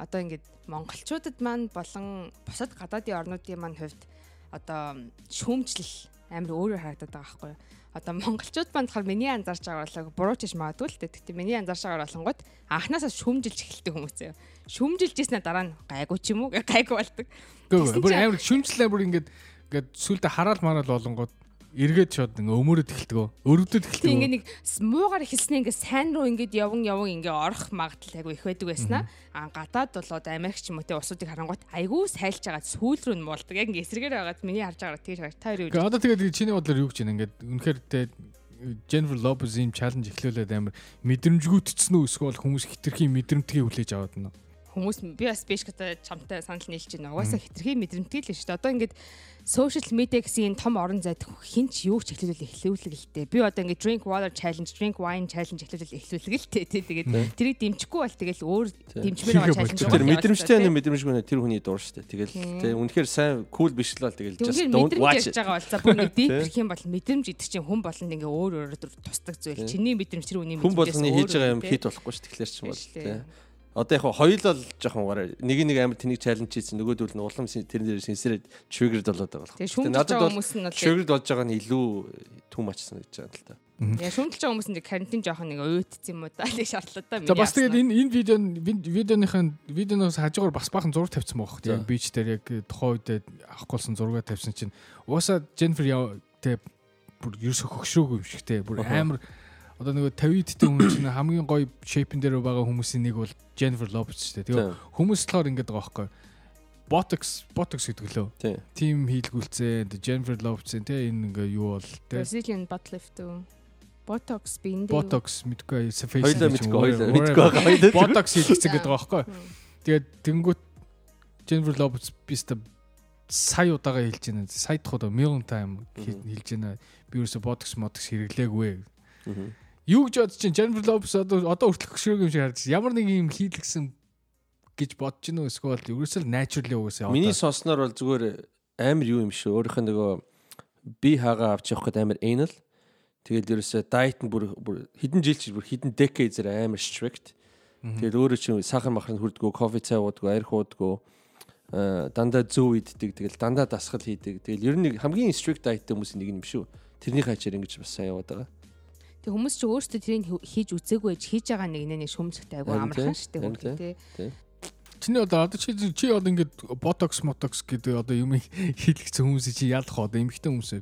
Одоо ингээд монголчуудад маань болон бусад гадаадын орнуудын маань хувьд одоо шүүмжлэл амар өөрөөр харагдаад байгаа байхгүй юу? Одоо монголчууд маань болохоор миний анзаарч байгаа бол буруу чиж магадгүй л дээ. Гэхдээ миний анзаарч байгаа болонгууд анханасаа шүүмжилж эхэлдэг хүмүүс заяа. Шүүмжилж ийснэ дараа нь гайгүй ч юм уу гайгүй болдог. Тэгсэн бүр амар шүмжлээ бүр ингээд ингээд сүлдө хараал мараал болонгод эргээд шууд ингээ өмөрөд эхэлдэг. Өргөдөд эхэлдэг. ингээ нэг муугаар эхэлснээ ингээ сайн руу ингээд яван яван ингээ орох магадлал айгу их байдаг байснаа. А гадаад болоод Америк ч юм уу те усуудыг харангуут айгу сайлж байгаа сүүл рүү нь муулдаг. Яг ингээ эсрэгээр байгаад миний харж байгаагаар тийш харж та хоёр юу одоо тэгээд чиний бодлоор юу гэж байна ингээд үнэхээр тэ Jennifer Lopez-ийн чаленж эхлүүлээд амар мэдрэмжгүйтцсэн үү эсвэл хүмүүс хитрхийн мэдрэмтгий хүлээж аваад байна. Хүмүүс би бас биш гэдэг чамтай санал нийлж байна. Угаасаа хитрхи мэдрэмтгэл л шүү дээ. Одоо ингээд social media гэсэн энэ том орон зайд хинч юу ч эхлүүлэл эхлүүлэг л дээ. Би одоо ингээд drink water challenge, drink wine challenge эхлүүлэл эхлүүлэг л дээ. Тэ тэгээд тэрийг дэмжихгүй бол тэгэл өөр дэмжмээр байгаа challenge Тэр мэдрэмжтэй нэг мэдрэмжгүй нэ тэр хүний дур штэ. Тэгэл тий үнэхээр сайн cool биш л бол тэгэл just don't мэдрэмж watch it. байгаа бол за бүр нэг Тий. deep гэх юм бол мэдрэмж идэх чинь хүн болгонд ингээ өөр өөр тусдаг зүйл. Тий. Чиний мэдрэмж тэр хүний Хүн мэдрэмжээс болгоны хийж байгаа юм тий. хит болохгүй ш тэгэхээр ч юм бол тий. Одоо яг хоёулаа л жоохон угаараа нэг нэг амар тэнийг чаленж хийсэн нөгөөдөл нь улам тэрэн дээр синсэрээд triggered болоод байгаа Тэгээ болох. шүмжилж надад бол triggered болж байгаа нь илүү too much санагдаж байгаа л та. яа шүмжилж байгаа хүмүүс нь карантин жоохон нэг уйтцсан юм уу даа л шаардлага да. За бас тэгээд энэ энэ видео видеоныхын видеоноос хажуугаар бас бахан зураг тавьсан байгаа За. хэрэг. Бич дээр яг тухайн үед авахгүйсэн зураг тавьсан чинь угаасаа Jennifer яа тэ бүр ерөөсө хөгшрөөгүй юм шиг те. Бүр амар одоо нөгөө 50 идтэй хүн чинь хамгийн гоё шейпэн дээр байгаа хүмүүсийн нэг бол Jennifer Lopez шүү дээ. Тэгээ хүмүүс болохоор ингэдэг байгаа байхгүй. Botox Botox гэдэг лөө. Тий. Тим хийлгүүлцээ Jennifer Lopez те энэ ингээ юу бол те. Brazilian butt lift үү? Botox биндээ. Botox мэдгүй face. Мэдгүй хоёлаа мэдгүй байгаа хоёлаа. Botox хийлгэсэн гэдэг байгаа байхгүй. Тэгээд тэнгуут Jennifer Lopez биста сая удаага хэлж байна. Сая дахь удаа million time хэлж байна. Би ерөөсө botox motox хэрэглээгүй. Юу гэж бодож чинь Jennifer Lopez одоо одоо хүртэл хөшрөөг юм шиг харагдаж байна. ямар нэг юм хийлгсэн гэж бодож гинөө эсвэл ерөөсөө л naturally угаасаа. Миний сонсноор бол зүгээр амар юу юм шүү. Өөрийнх нь нөгөө би хаага авч явах гэдэг амар anal. Тэгэл ерөөсөө diet нь бүр хэдэн жил чи бүр хэдэн decade зэрэг амар strict. Тэгэл өөрөө чи сахар махранд хүрдгүү, кофе цай уудгүү, арх уудгүү. Аа дандаа зөв иддэг. Тэгэл дандаа дасгал хийдэг. Тэгэл ер нь хамгийн strict diet хүмүүсийн нэг юм шүү. Тэрний хачаар ингэж бас сайн яваад байгаа. Тэг хүмүүс ч өөрсдөө тэрийг хийж үзээгүй ээж хийж байгаа нэг нэг шүмжлэгтэй айгу амархан харин хүүхдээ тий. Чиний одоо одоо чи чи одоо ингээд botox motox гэдэг одоо юм хийлгсэн хүмүүсийг чи ялах одоо эмхтэй хүмүүсээ.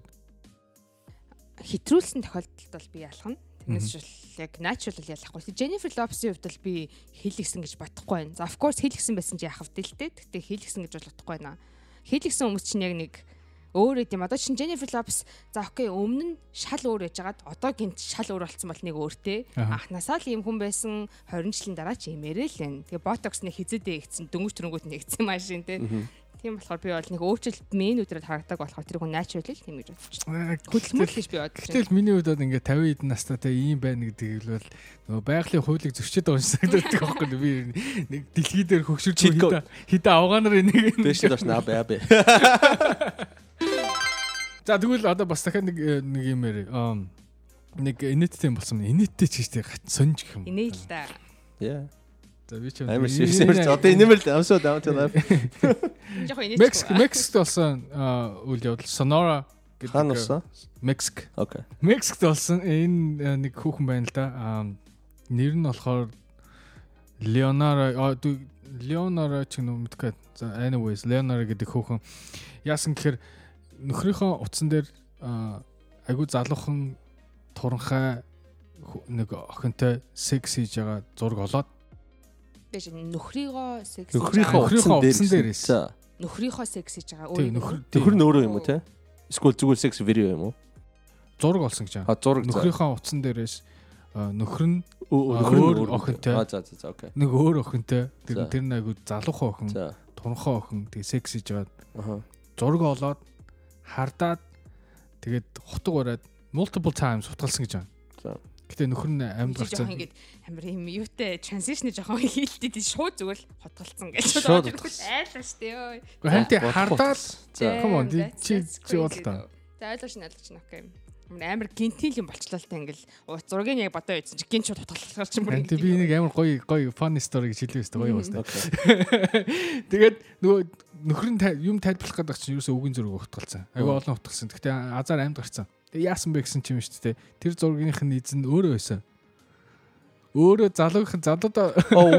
Хитрүүлсэн тохиолдолд бол би ялах нь. Тэрнээс шил яг natural ялахгүй. Jennifer Lopez-ийн хувьд бол би хийлгсэн гэж бодохгүй байна. За of course хийлгсэн байсан чи яхав дэлтэй. Гэтэ хийлгсэн гэж бол бодохгүй байна. Хийлгсэн хүмүүс чинь яг нэг өөр юм. Одоо чинь Jennifer Lopez за окей өмнө нь шал өөр яжгаад одоо гинт шал өөр болсон бол нэг өөртэй. Анханасаа л ийм хүн байсан 20 жилийн дараа ч имээрэл байна. Тэгээ ботокс нэг хизээдээ игцэн дөнгөж төрөнгөт нэгцэн машин тий. Тийм болохоор би бол нэг өөрчлөлт мен өдрөд харагдаг болохоор тэр хүн natural л тийм гэж бодчих. Хөдөлмөр л гэж би бодож байна. Гэтэл миний хувьд бол ингээд 50 эдэн настайтай ийм байна гэдэг л бол нөгөө байгалийн хуулийг зөрчиж байгаа юм шиг санагддаг байхгүй юу? би нэг дэлхий дээр хөгшөрч хитэ хитэ авгаанаар нэг Дэш дэш наа бай бай. За тэгвэл одоо бас дахиад нэг э, нэг юм. Аа нэг инээдтэй юм болсон. Инээдтэй ч гэжтэй сонж гэх юм. Инээ л да. Яа. За би ч Амар шивсэмэрч одоо инэмэр л амсуу down to life. Жохоо инээж. Мексик Мексикт болсон үйл явдал Sonora гэдэг Хаана болсон? Мексик. Окей. Мексикт болсон энэ э, нэг хүүхэн байна л да. Нэр нь болохоор дүү- Leonara ч юм уу мэдгүй. За anyways Leonara гэдэг хүүхэн яасан гэхээр нөхрийнхөө утсан дээр аа, айгу залуухан туранхай нэг охинтой секс хийж байгаа зураг олоод Дэш нөхрийгөө секс. Нөхрийнхөө утсан дээр гэсэн. нөхрийнхөө секс хийж байгаа. тийм нөхөр Нөхөр нь өөрөө юм уу те? Эсвэл зүгээр секс видео юм уу? зураг олсон гэж байна. А зураг. Нөхрийнхөө утсан дээрээс нөхөр нь өөр охинтой. А за за за окей. нэг өөр охинтой тэр тэр нь айгу залуухан охин За. туранхай охин тэгээ секс хийж байгаа зураг олоод хардаад тэгээд хутга бариад multiple times хутгалсан гэж байна. За. Гэтэ нөхөр нь амьд жоох гарцсан. ингээд амар юм юутай транзишн жоох хийлдэд шууд зүгээр хотголцсон гэж Шууд айлаа штэ ёо. Гэхдээ За. come on, чи чи though. За ойлгож нь ойлгож нь окей. Амар гинтил юм болчлаа л та ингээл зургийг яг бодоо ийдсэн чи гинт шууд хотголцохоор чи бүр Тэ би нэг амар гоё гоё funny story гэж хэлээ өстэй гоё басна. Тэгээд нөгөө нөхөр нь юм тайлбарлах гэдэг чинь юусоо үгийн зураг утгалсан. Айгу Мм. олон утгалсан. Гэхдээ азар амьд гарцсан. Тэгээ яасан бэ гэсэн чинь юм шүү дээ. Тэр зургийнх нь эзэн өөрөө байсан. Өөрөө залуугийн залуудаа Oh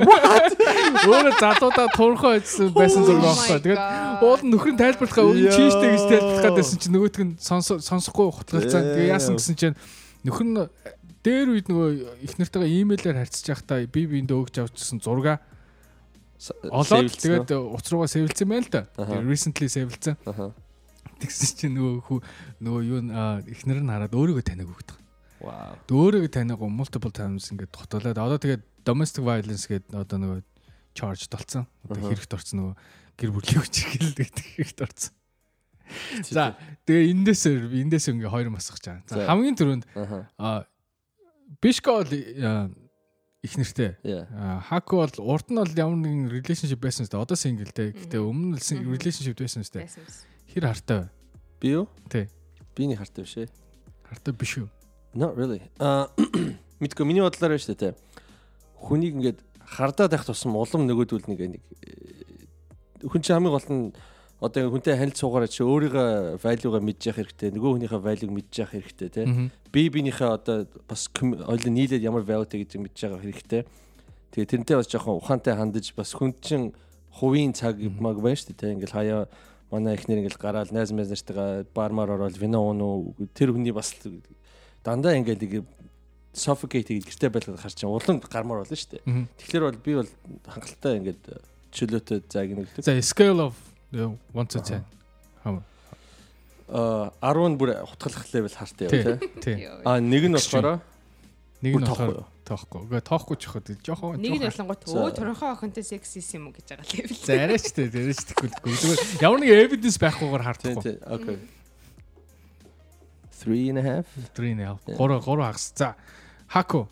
өөрөө залуудаа туурхаа идсэн байсан зураг Oh байхгүй. my Тэгээд уул нөхөр нь тайлбарлахаа Яа. чийштэй гэж тайлбарлах гэдсэн чинь нөгөөтг нь сонсо- сонсохгүй хутгалцсан. Тэгээ Ээ. яасан гэсэн чинь нөхөр нь дээр үед нөгөө их нартайгаа имэйлээр харьцаж байхдаа би биэндээ өгч авчихсан зурга олоод тэгээд уц руугаа сэвэлцсэн байна л да. Recently сэвэлцсэн. Аха. Тэгсэн чинь нөгөө хүү нөгөө юу н ихнэр нь хараад өөрийгөө таниаг өгдөг. Вау. Өөрийгөө таниаг multiple times ингээд хотолоод одоо тэгээд domestic violence гэдэг одоо нөгөө charge толцсон. Одоо хэрэгт орсон нөгөө гэр бүлийн хүч гэдэг хэрэгт орсон. За тэгээ эндээс эндээс ингээ хоёр масах чаа. За За. хамгийн түрүүнд Аха. а бишко бол их нэртэй. Хаку бол урд нь бол ямар нэгэн relationship байсан шүү дээ. Одоо single дээ. Гэтэ өмнө нь relationship байсан шүү дээ. Хэр хартай вэ? Би юу? Тий. Биний хартай биш ээ. Хартай биш үү? Not really. Аа мэдгүй миний бодлоор байна шүү дээ. Хүнийг ингээд хардаад байх тусам улам нөгөөдүүл нэг нэг э, хүн чинь хамгийн гол нь одоо хүнтэй ханилт суугаараа чи өөрийнхөө value-га мэдж явах хэрэгтэй. Нөгөө хүнийхээ value-г мэдж явах хэрэгтэй. Мгм. Би бинийхээ одоо бас ойлоо нийлээд ямар value гэж мэдж байгаа хэрэгтэй. Тэгээ тэрнтэй бас жоохон ухаантай хандаж бас хүн чинь хувийн цаг маг байна шүү дээ. Ингээл хаяа манай ихнэр ингээл гараал найз найз нартайгаа бармаар ороод вино унуу тэр хүний бас дандаа ингээл нэг suffocate гэж гэртээ байлгаад харч чинь улам гармаар болно шүү дээ. Тэгэхээр бол би бол хангалттай ингээд чөлөөтэй загнагддаг. За scale of 1 to 10. Хам. Аа 10 бүр хутгалах левел хартай Тий. яа тий. Тий. Аа нэг нь болохоор Нэг нь болохоор тоохгүй. Угаа тоохгүй ч иход жоохон Нэг нь За. өө төрөнхөө охинтой сексис юм уу гэж байгаа левел. За арайч тээ, арайч тэхгүй л зүгээр ямар нэг evidence байхгүйгээр тий хардахгүй. тий окей. 3 and a half. 3 нэ. Тий. 3 3 хагас. За. Хаку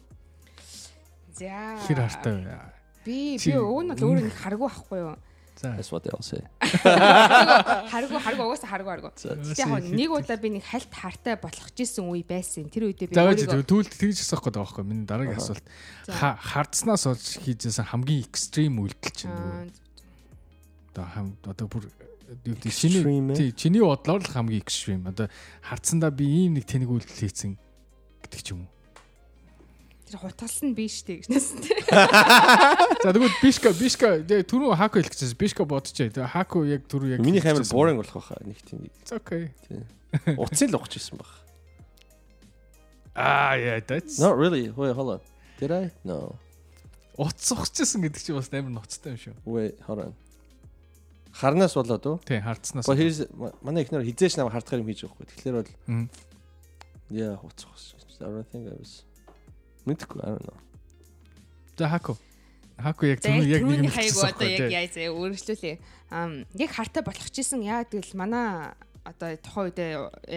За. хэр хартай вэ? Би би нь бол өөрөө харгу ахгүй юу? За. That's what they'll say. Харгу харгу угаасаа харгу харгу. Яг нэг удаа би нэг хальт хартай болох гэсэн үе байсан. Тэр үедээ би За байж өөрийгөө түүл тэгж гэдэг байгаа байхгүй миний дараагийн асуулт. Хардснаас олж хийжсэн хамгийн extreme үйлдэл чинь одоо хам одоо бүр э? тий чиний бодлоор л хамгийн extreme. Одоо хардсандаа би ийм нэг тэнэг үйлдэл хийцэн гэдэг ч юм уу. тэр хутгалсан биш үү гэж нэсэн. За тэгвэл бишка бишка түрүү хаку хэлэх гэсэн бишка бодчихъя. Тэгээ хаку яг түрүү яг Миний хаймар boring болох байхаа нэг тийм okay. Уцын л ухаж ирсэн баг. Аа яа that's Not really. Wait, hold on. Did I? No. утас ухчихсан гэдэг чинь бас амар ноцтой юм шүү. Wait, hold on. Харнаас болоод уу? Тий хардснаас. Манай ихнэр хизээш нам хардахаар юм хийж байгаа хгүй. Тэгэхээр бол Мгм. yeah, уцах. I was Мэдгүй, I don't know. За хаку. Хаку яг түрүү яг нэг юм хэлчихсэн одоо яг байхгүй, яа зэ өөрчлөлээ. Ам яг хартай болох чийсэн яа тэгэл манай одоо тухайн үедээ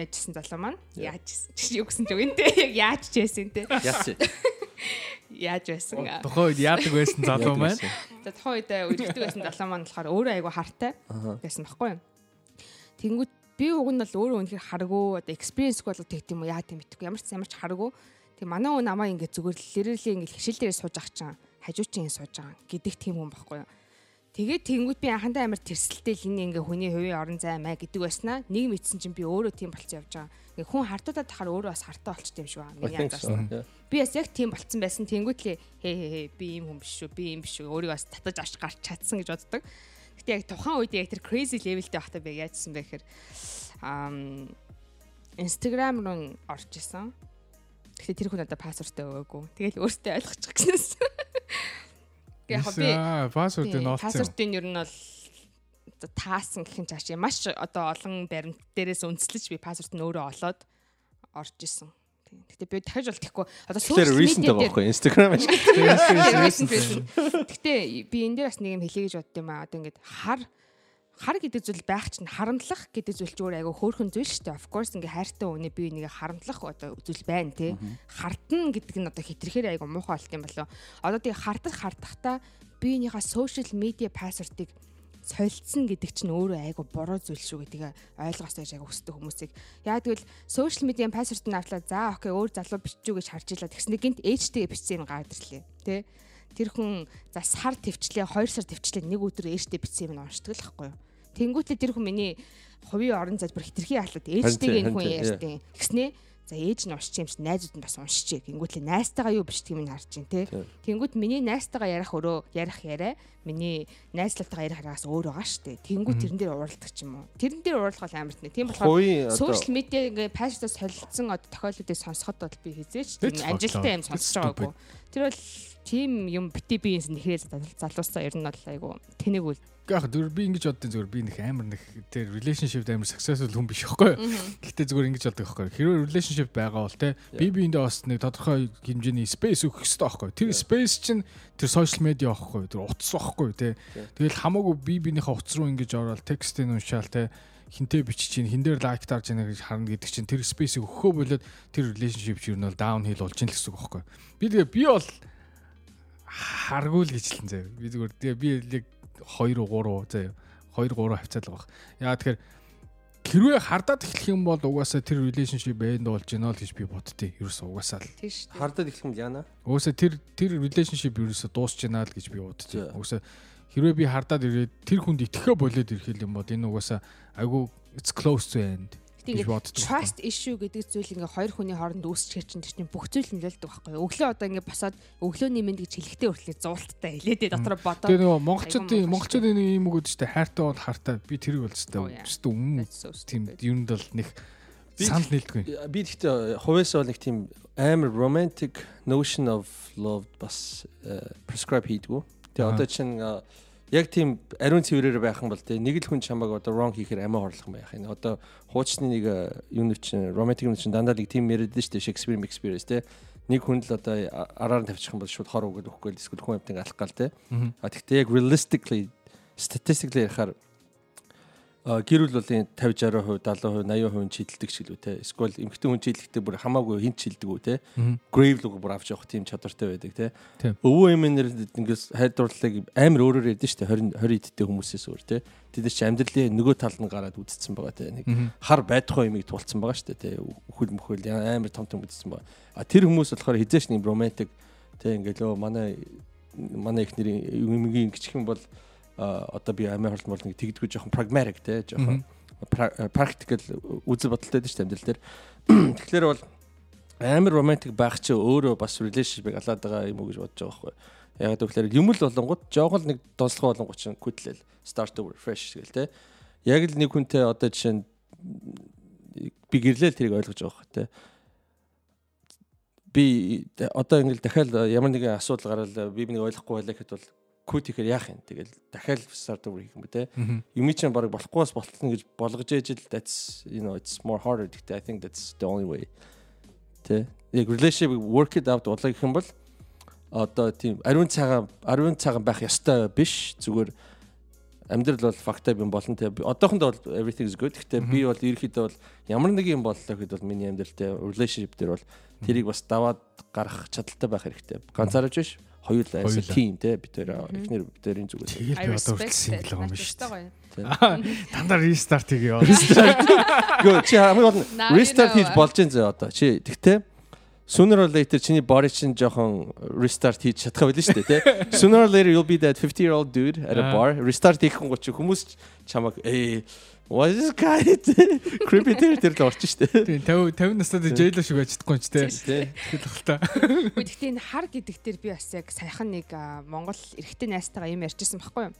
яажсэн залуу маань яаж юу гэсэн ч үгэнтэй яг яаж ч байсан те Яац. Яаж байсан? Тухайн үед яадаг байсан залуу маань. за тухайн үедээ үргэлжлдэг байсан залуу маань болохоор өөрөө айгу хартай байсан байхгүй юу? Тэнгүүд би уг нь бол өөрөө үнэхээр харгуу одоо experience бол тэгт юм уу яа гэм мэдгүй ямар ч ямар ч харгуу тэг манай өө намаа ингээд зүгээр лирэлээ ингээд хишил дээрээ сууж ах чам хажуу чинь сууж байгаа гэдэг тийм хүн байхгүй юу Тэгээд тэнгүүд би анхандаа амар тэрсэлтэй л энэ ингээ хүний хувийн орон зай маа гэдэг байснаа нэг мэдсэн чинь би өөрөө тийм болцсон явж байгаа. Ингээ хүн хардуудаад тахаар өөрөө бас хартай болчтой юм шиг байна. Миний. Yeah. Би бас яг тийм болцсон байсан. Тэнгүүд л хээ хээ хээ би ийм хүн биш шүү. Би ийм биш шүү. Өөрийгөө бас татаж авч гарч чадсан гэж боддог. Гэтэ яг тухайн үед яг тэр crazy levelтэй байхдаа би яажсан бэ гэхээр ам Instagram руу орж исэн. Гэтэ тэр хүн одоо пассвортаа өгөөгүй. Тэгэл өөртөө ойлгочих гэснээс. Яг би нь олцсон. Пассвортын ер нь бол таасан гэх юм чааш маш одоо олон баримт дээрээс үндэслэж би пассворт нь өөрөө олоод орж исэн. Гэтэ би дахиж бол тэхгүй одоо Тэгэхээр recent байгаа байхгүй Instagram ашиг. Recent, recent. Гэтэ би энэ дээр бас нэг юм хэлье гэж бодд юм аа. Одоо ингээд хар хар гэдэг зүйл байх чинь харамтлах гэдэг зүйл ч өөр айгу хөөрхөн зүйл шүү дээ. Of course ингээ хайртай үнэ би нэг харамтлах одоо зүйл байна тий. Хартна гэдэг нь одоо хитрхээр айгу муухай болт юм болоо. Одоо тий хардах хардахтаа биенийхээ social media password-ыг солилцсон гэдэг чинь өөрөө айгу буруу зүйл шүү гэдгийг ойлгосоо гэж айгу хүсдэг хүмүүсийг. Яа тэгвэл social media password нь авлаа. За окей өөр залуу биччихүү гэж харж илаа. Тэгснэ гинт ээжтэй бичсэн гараад ирлээ. Тэ? Тэр хүн за сар төвчлээ, 2 сар төвчлээ нэг өдөр ээжтэй бичсэн юм уншдаг л байхгүй юу? Тэнгүүтлээ тэр хүн миний хувийн орон залбир хитрхи халууд ээжтэйг энэ хүн ярьдیں۔ Тэгснэ за ээж нь уншиж юм чи найзууд нь бас уншиж. Гингүүтлээ найстайгаа юу бичдэг юм харж чинь тий. Тэнгүүт миний найстайгаа ярих өрөө ярих яриа миний найзлалтайгаа ярих араас өөр байгаа штэ. Тэнгүүт тэрэн дээр уралдаг ч юм уу. Тэрэн дээр уралдах бол амарт нэ. Тийм болохоор сошиал медиа ингээ паштаас солилцсон одоо тохиолдлуудыг сонсоход бол би хизээч тийм амжилттай юм сонсож байгаагүй. Тэр бол тийм юм бити биенс нэхрээ залуусаа ер нь бол айгу тэнэг үл яг зөв би ингэж боддیں۔ зөвөр би нэг амар нэг тэр relationship амар successful хүн биш байхгүй. Гэхдээ зөвөр ингэж боддог байхгүй. Хэрвээ relationship байгаа бол те би биэндээ бас нэг тодорхой хэмжээний space өгөх хэрэгтэй байхгүй. Тэр space чинь тэр social media байхгүй. Тэр утас байхгүй те. Тэгэл хамаагүй би биенийхээ утас руу ингэж ороод текстийг уншаал те хинтээ бичиж чинь хин дээр лайк дарж яана гэж харна гэдэг чинь тэр space-ийг өгөхөө болоод тэр relationship чинь бол down hill болж ийн л гэсэн үг байхгүй. Би тэгээ би бол харгуул гэж л заяа. Би зүгээр тэгээ би яг 2 3 заяа 2 3 хавцаал байгаа. Яа тэгэхээр хэрвээ хардаад эхлэх юм бол угаасаа тэр relationship end болж гинэ л гэж би боддتي. Ерөөсөө угаасаа л. Тийш. Хардаад эхлэх юм яана. Угаасаа тэр тэр relationship ерөөсөө дуусч гинэ л гэж би боддتي. Угаасаа хэрвээ би хардаад ирээд тэр хүнд итгэхэ болоод ирэхэл юм бол энэ угаасаа айгу it's close to end ингээд trust issue гэдэг зүйл ингээ хоёр хүний хооронд үүсчихэр чинь тэр чинь бүх зүйл нөлөөлдөг байхгүй юу. Өглөө одоо ингээ босоод өглөөний мэд гэж хэлэхдээ хүртлээ зуулттай хэлээд дотор бодоо. Тэгээ нөгөө монголчуудын монголчуудын нэг юм гэдэг чинь хайртай бол хартай би тэрийг бол өстэй өмнө тийм юунд бол нэг санал нийлдэггүй. Би гэхдээ хувьяасаа бол нэг тийм амар romantic notion of love бас э, prescribe хийдгүү. Тэгээ одоо чинь яг тийм ариун цэврээр байх юм бол те нэг л хүн чамааг одоо wrong хийхээр амиа хорлох байх. Энэ одоо хуучны нэг юм чинь romantic юм чинь дандаа нэг тийм яриад дээ Shakespeare experience те нэг хүн л одоо араар нь тавьчих юм бол шууд хор өгöd өгөхгүй л эсвэл хүн амтын алах гал те. А тэгтээ яг realistically statistically ярихаар гэр бүл болын 50 60% 70% 80% чийдэлдэг ч гэлүү те. Эсвэл эмэгтэй хүн чийдэлхдээ бүр хамаагүй хин чийддэг үү те. Grave луг бүр авч явах тийм чадвартай байдаг те. Өвөө эмээнэр ингээс хайрдуурлыг амар өөрөөр ярьдэн штэ 20 20 идтэй хүмүүсээс өөр те. Тэд чи амьдралын нөгөө тал нь гараад үдцсэн байгаа те. Нэг хар байдахгүй юмыг тулцсан байгаа штэ те. Үхэл мөхөл амар том том үдцсэн байгаа. А тэр хүмүүс болохоор хизээш нэг romantic те ингээл өө манай манай ихнэрийн юмгийн гिचхэн бол одоо би амиа хорлон бол нэг тэгдэггүй жоохон pragmatic те жоохон practical үзэл бодолтой дээ амьдрал дээр. Тэгэхээр бол амар romantic байх чи өөрөө бас relationship-ыг алаад байгаа юм уу гэж бодож байгаа байхгүй. Яг тэгэхээр юм л болонгууд жоохон нэг донслого болонгууд чинь күтлэл start over fresh гэл те. Яг л нэг хүнтэй одоо жишээ нь би гэрлээл тэрийг ойлгож байгаа байхгүй те би одоо ингээл дахиад ямар нэгэн асуудал гараад би нэг ойлгохгүй байлаа гэхэд бол код хийхээр яах юм. Тэгэл дахиад start over хийх юм бэ те. Юм чинь баг болохгүй бас болтно гэж болгож ээж л that's you know it's more harder гэхдээ I think that's the only way. Тэ. Яг relationship work it out болоо гэх юм бол одоо тийм ариун цагаан ариун цагаан байх ёстой биш зүгээр амьдрал бол фактай юм болно те одоохондоо бол everything is good гэхдээ би бол ерөөхдөө бол ямар нэг юм боллоо гэхэд бол миний амьдрал те relationship дээр бол тэрийг бас даваад гарах чадaltaй байх хэрэгтэй ганцаарч биш хоёул айсаа тим те бид тэр эхнэр бид тэрийн зүгээс. Тэгэл би одоо юм л юм шүү дээ. Дандаа рестарт хийгээ. Яа гөө чи хамгийн гол нь рестарт хийж болж энэ зөө одоо. Чи тэгтээ sooner or later чиний body чинь жоохон restart хийж чадах байл шүү дээ тий sooner or later you'll be that 50 year old dude at a bar restart хийх гоо чи хүмүүс чамаг ээ What is guy? Creepy тэр тэр л орчих штэ. Тийм 50 50 настай jail шиг чадахгүй ч тий. Тэгэл та. Гэхдээ энэ хар гэдэг дээр би бас яг саяхан нэг Монгол эрэгтэй найзтайгаа юм ярьжсэн байхгүй юу?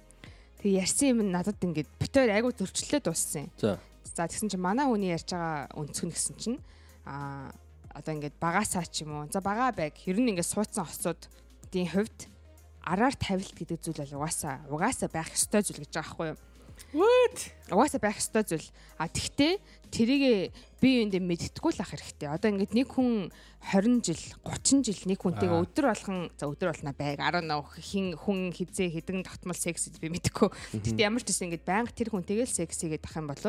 Тэгээ ярьсан юм надад ингээд битээр айгу зөрчлөө дууссан. За. За тэгсэн чинь манай хүний ярьж байгаа өнцгөн гэсэн чинь аа одоо ингээд багасаа ч юм уу. За бага байг. Ер нь ингээд суудсан осуудын хувьд араар тавилт гэдэг зүйл бол угаасаа угаасаа байх ёстой зүйл гэж байгаа байхгүй юу? What? Угаасаа байх ёстой зүйл. А тэгтээ тэрийг би юундээ мэдтггүй л ах хэрэгтэй. Одоо ингээд нэг хүн 20 жил, 30 жил нэг хүнтэйгээ өдөр болгон за өдөр болно байг 10 хин хүн хизээ хэдэн тогтмол секс би мэдэхгүй. Тэгтээ ямар ч гэсэн ингээд байнга тэр хүнтэйгээ л секс хийгээд ах юм бол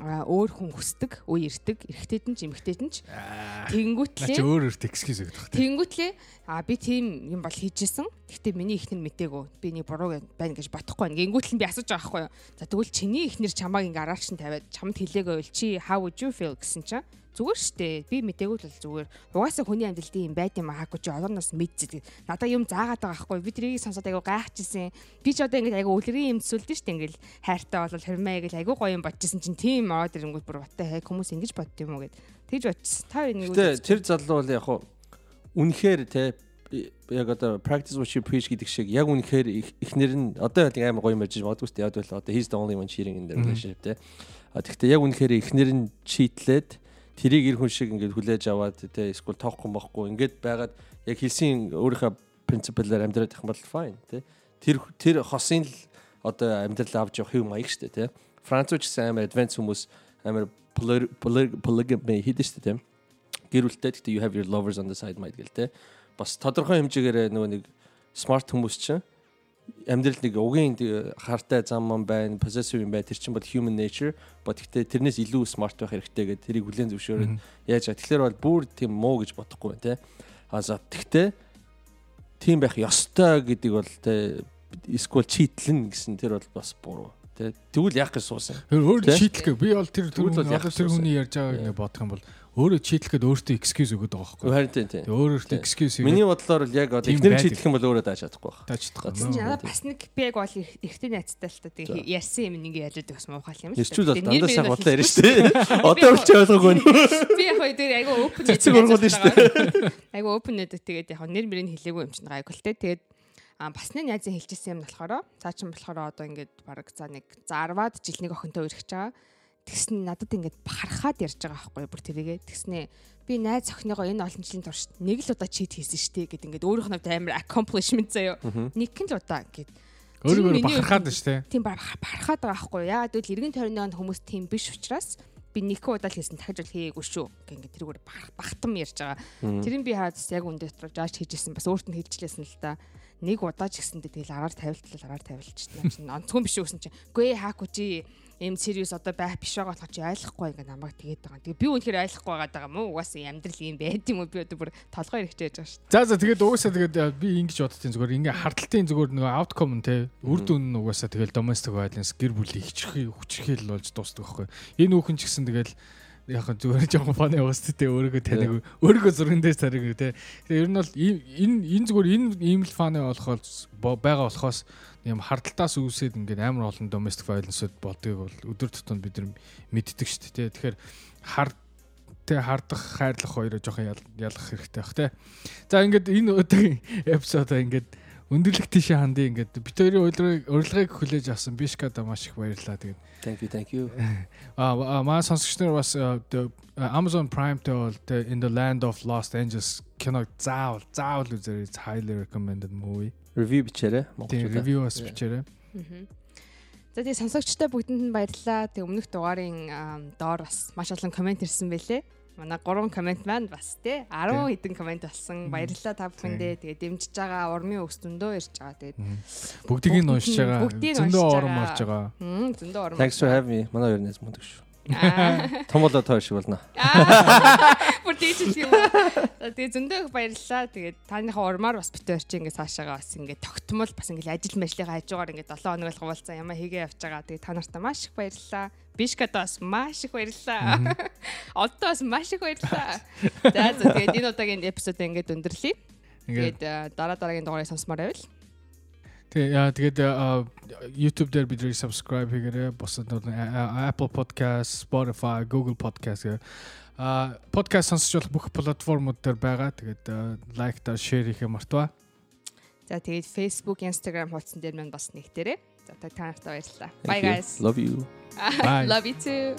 өөр хүн хүсдэг, үе ирдэг, эрэгтэйд нь ч эмэгтэйд нь ч Наа тэгэнгүүтлээ чи өөр excuse өгөх хэрэгтэй. Тэнгүүтлээ а би тийм юм бол хийжсэн. Гэхдээ миний ихнэр мтээгүй. Би нэг буруу байна гэж бодохгүй байна. Гингүүтэл би асууж байгаа байхгүй юу. За тэгвэл чиний ихнэр чамааг ингээ араач нь тавиад чамд хэлээгөө бол чи how would you feel гэсэн чинь зүгээр штэ. Би мтээгүй л зүгээр. Угаасаа хүний амьдралд юм байт юм аахгүй чи олооноос мэдчихдэг. Надаа юм заагаад байгаа байхгүй. Би тэрийг сонсоод айгу гайхажсэн. Би ч одоо ингээ айгу үлрийн юм төсөлдөн штэ ингээл хайртай бол хэрмээ гэл айгу гоё юм бодчихсон чинь тийм ороод ирэнгүүт бүр баттай хай хүмүүс ингэж бодд юм уу гэд. Тэгж бодчихсон. Та хоёр нэг Гэтэ тэр залуу бол яг хуу үнэхээр те яг одоо practice what you preach гэдэг шиг яг үнэхээр ихнэр нь одоо яг амар гоё мэрж магадгүй шүү дээ. Яг бол одоо he's the only one cheating in the relationship те. А тэгтээ яг үнэхээр ихнэр нь читлээд тэрийг ир хүн шиг ингээд хүлээж аваад те эсвэл тоохгүй мохгүй ингээд байгаад яг хэлсэн өөрийнхөө принципалаар амьдраад их юм бол fine те. Тэр тэр хосын л одоо амьдрал авч явах юм маяг дээ те. Францууч гэсэн амар advanced хүмүүс амар poly- poly- polygamy хийдэж шүү дээ те гэр бүлтэй гэхдээ you have your lovers on the side might гэл те. Бас тодорхой хэмжээгээр нөгөө нэг smart хүмүүс чинь амьдрал нэг угийн хартай зам ман байна, possessive юм байна. Тэр чинь бол human nature. Бот гэхдээ тэрнээс илүү smart байх хэрэгтэй гэдэг тэрийг хүлээн зөвшөөрөөд яаж байгаа. Тэгэхээр бол бүр тийм муу гэж бодохгүй байна те. А за тэгтээ тийм байх ёстой гэдэг бол те эсвэл читлэн гэсэн тэр бол бас буруу. Тэ тэгвэл яах гэж суусан. Тэ? читлэхээ би бол тэр тэр хүний ярьж байгааг бодох юм бол өөрөө читлэхэд өөртөө excuse өгöd байгаа байхгүй. Харин тийм тийм. Тэгээ өөр өөртөө excuse Миний бодлоор л яг одоо Тийм ихнэр читлэх юм бол өөрөө дааж чадахгүй байх. таачдаг. Тэгсэн чинь надад бас нэг яг бол их- ихтэй найзтай л та тэг ярьсан юм нэг яриад бас муухай юм Ирчүүл бол дандаа мөр бодлоо ярьж штэ. Одоо ч ойлгоогүй. Би яг хоёр дээр айгу open Цэцэг ургуул нь штэ. Айгу open нэдэг тэгээд яг нэр мөрийг хэлээгүй юм чинь те. Тэгээд а бас нэг найзын хэлчихсэн юм болохоор цаа чин болохоор одоо ингээд баг за нэг за 10-аад жил нэг охинтой үргэж байгаа. Тэгсэн надад ингээд бахархаад ярьж байгаа байхгүй бүр тэрийгээ. Тэгснээ би найз охиныгоо энэ олон жилийн турш нэг л удаа чит хийсэн штэ гэд ингээд өөрийнх нь амар accomplishment заяо. Нэг л удаа гэд Өөрөөр Миний бахархаад нь штэ. тийм бар барахаад байгаа байхгүй. Яагаад гэвэл эргэн тойрны хүмүүс тийм биш учраас би нэг удаа л хийсэн дахиж бол хийгээгүй шүү. Гэнгээ тэрүүгээр бахтам ярьж байгаа. Тэрийг би хаад яг үндэ дотор жааж хийжсэн бас өөрт нь хэлжлээсэн л да. Нэг удаа ч гэсэндээ тэгэл араар тавилтлал араар тавилчихдээ чинь онцгой биш үсэн чинь. Үгүй ээ хаагүй чи эм serious одоо байх биш байгаа болохоор чи ойлгохгүй ингээ намайг тэгээд байгаа. Тэгээ би үнэхээр ойлгохгүй байгаа юм уу? Угаасаа амьдрал юм байд юм уу? Би одоо бүр толгой хэрэгч яаж байгаа шүү. За за тэгээд угаасаа тэгээд э, би ингэж боддtiin зүгээр ингээ хардталтын зүгээр нөгөө outcome нь те үр дүн нь угаасаа тэгэл domestic violence гэр бүлийн хичрхий хүчрхийл болж дуусдаг байхгүй. Энэ хүүхэн ч гэсэн тэгэл яг хөө зүгээр жоохон фаны угаасаа те өөрийгөө таних өөрийгөө зурган дээр тарих те. Тэгээ ер нь бол энэ энэ зүгээр энэ ийм л фаны болохоос бо- байгаа болохоос юм хардталтаас үүсээд ингээд амар олон domestic violence-д болдгийг бол өдөр тутмын бид нар мэддэг шүү дээ те. Тэгэхээр хард тэ хардах хайрлах хоёроо жоохон ял- ялгах хэрэгтэй бах те. За ингээд энэ өдрийн эпизодоо ингээд өндөрлөх тийшээ хандъя ингээд бит хоёрын урилгыг хүлээж авсан бишкада маш их баярлалаа. Тэгээд Thank you, thank you. а а, маа сонсогч нар бас Amazon Prime дээр бол the In the Land of Lost Angels киног заавал заавал үзээрэй. It's highly recommended movie. Review бичээрэй. Монголчуудаа. review бас бичээрэй. Аа. За тэгээ сонсогчтой бүгдэнд нь баярлалаа. Тэг өмнөх дугаарын доор бас маш олон комент ирсэн байлээ. Манай 3 комент маань бас тий 10 хэдэн комент болсон. Баярлалаа та бүхэндээ. Тэгээ дэмжиж байгаа урмын өс зөндөө ирж байгаа. Тэгээд Бүгдийг нь уншиж байгаа. Зөндөө байгаа. орж байгаа. зөндөө урам. Thanks for having me. Манай хоёр нэс мундаг шүү. Том болоо тоо шиг болно. Бүр тийч юм тэгээ зөндөө их баярлалаа. Тэгээд тааныхаа урмаар бас битүүр чи ингээд цаашаага бас ингээд тогтмол бас ингээд ажил мэжлийнхаа хажуугаар ингээд 7 хоног л хуваалцсан ямаа хийгээ явж байгаа. Тэгээд та нартай маш их баярлалаа. Бишката бас маш их баярлалаа. Одоо бас маш их баярлалаа. За за тэгээд энэ удаагийн эпизод ингээд өндөрлөе. Тэгээд э, дараа дараагийн дугаарыг сонсомоор байвал. Тэгээ тэгээд а, YouTube дээр бидний subscribe хийгээрэй. Бусад Apple Podcast, Spotify, Google Podcast гэх а подкаст сонсож болох бүх платформуд дээр байгаа. Тэгээд лайк та share хийхээ мартваа. За тэгээд Facebook, Instagram хуудсан дээр маань бас нэгтээрээ. За та нартай баярлалаа. Thank Bye you. guys. Love you. Bye. Love you too.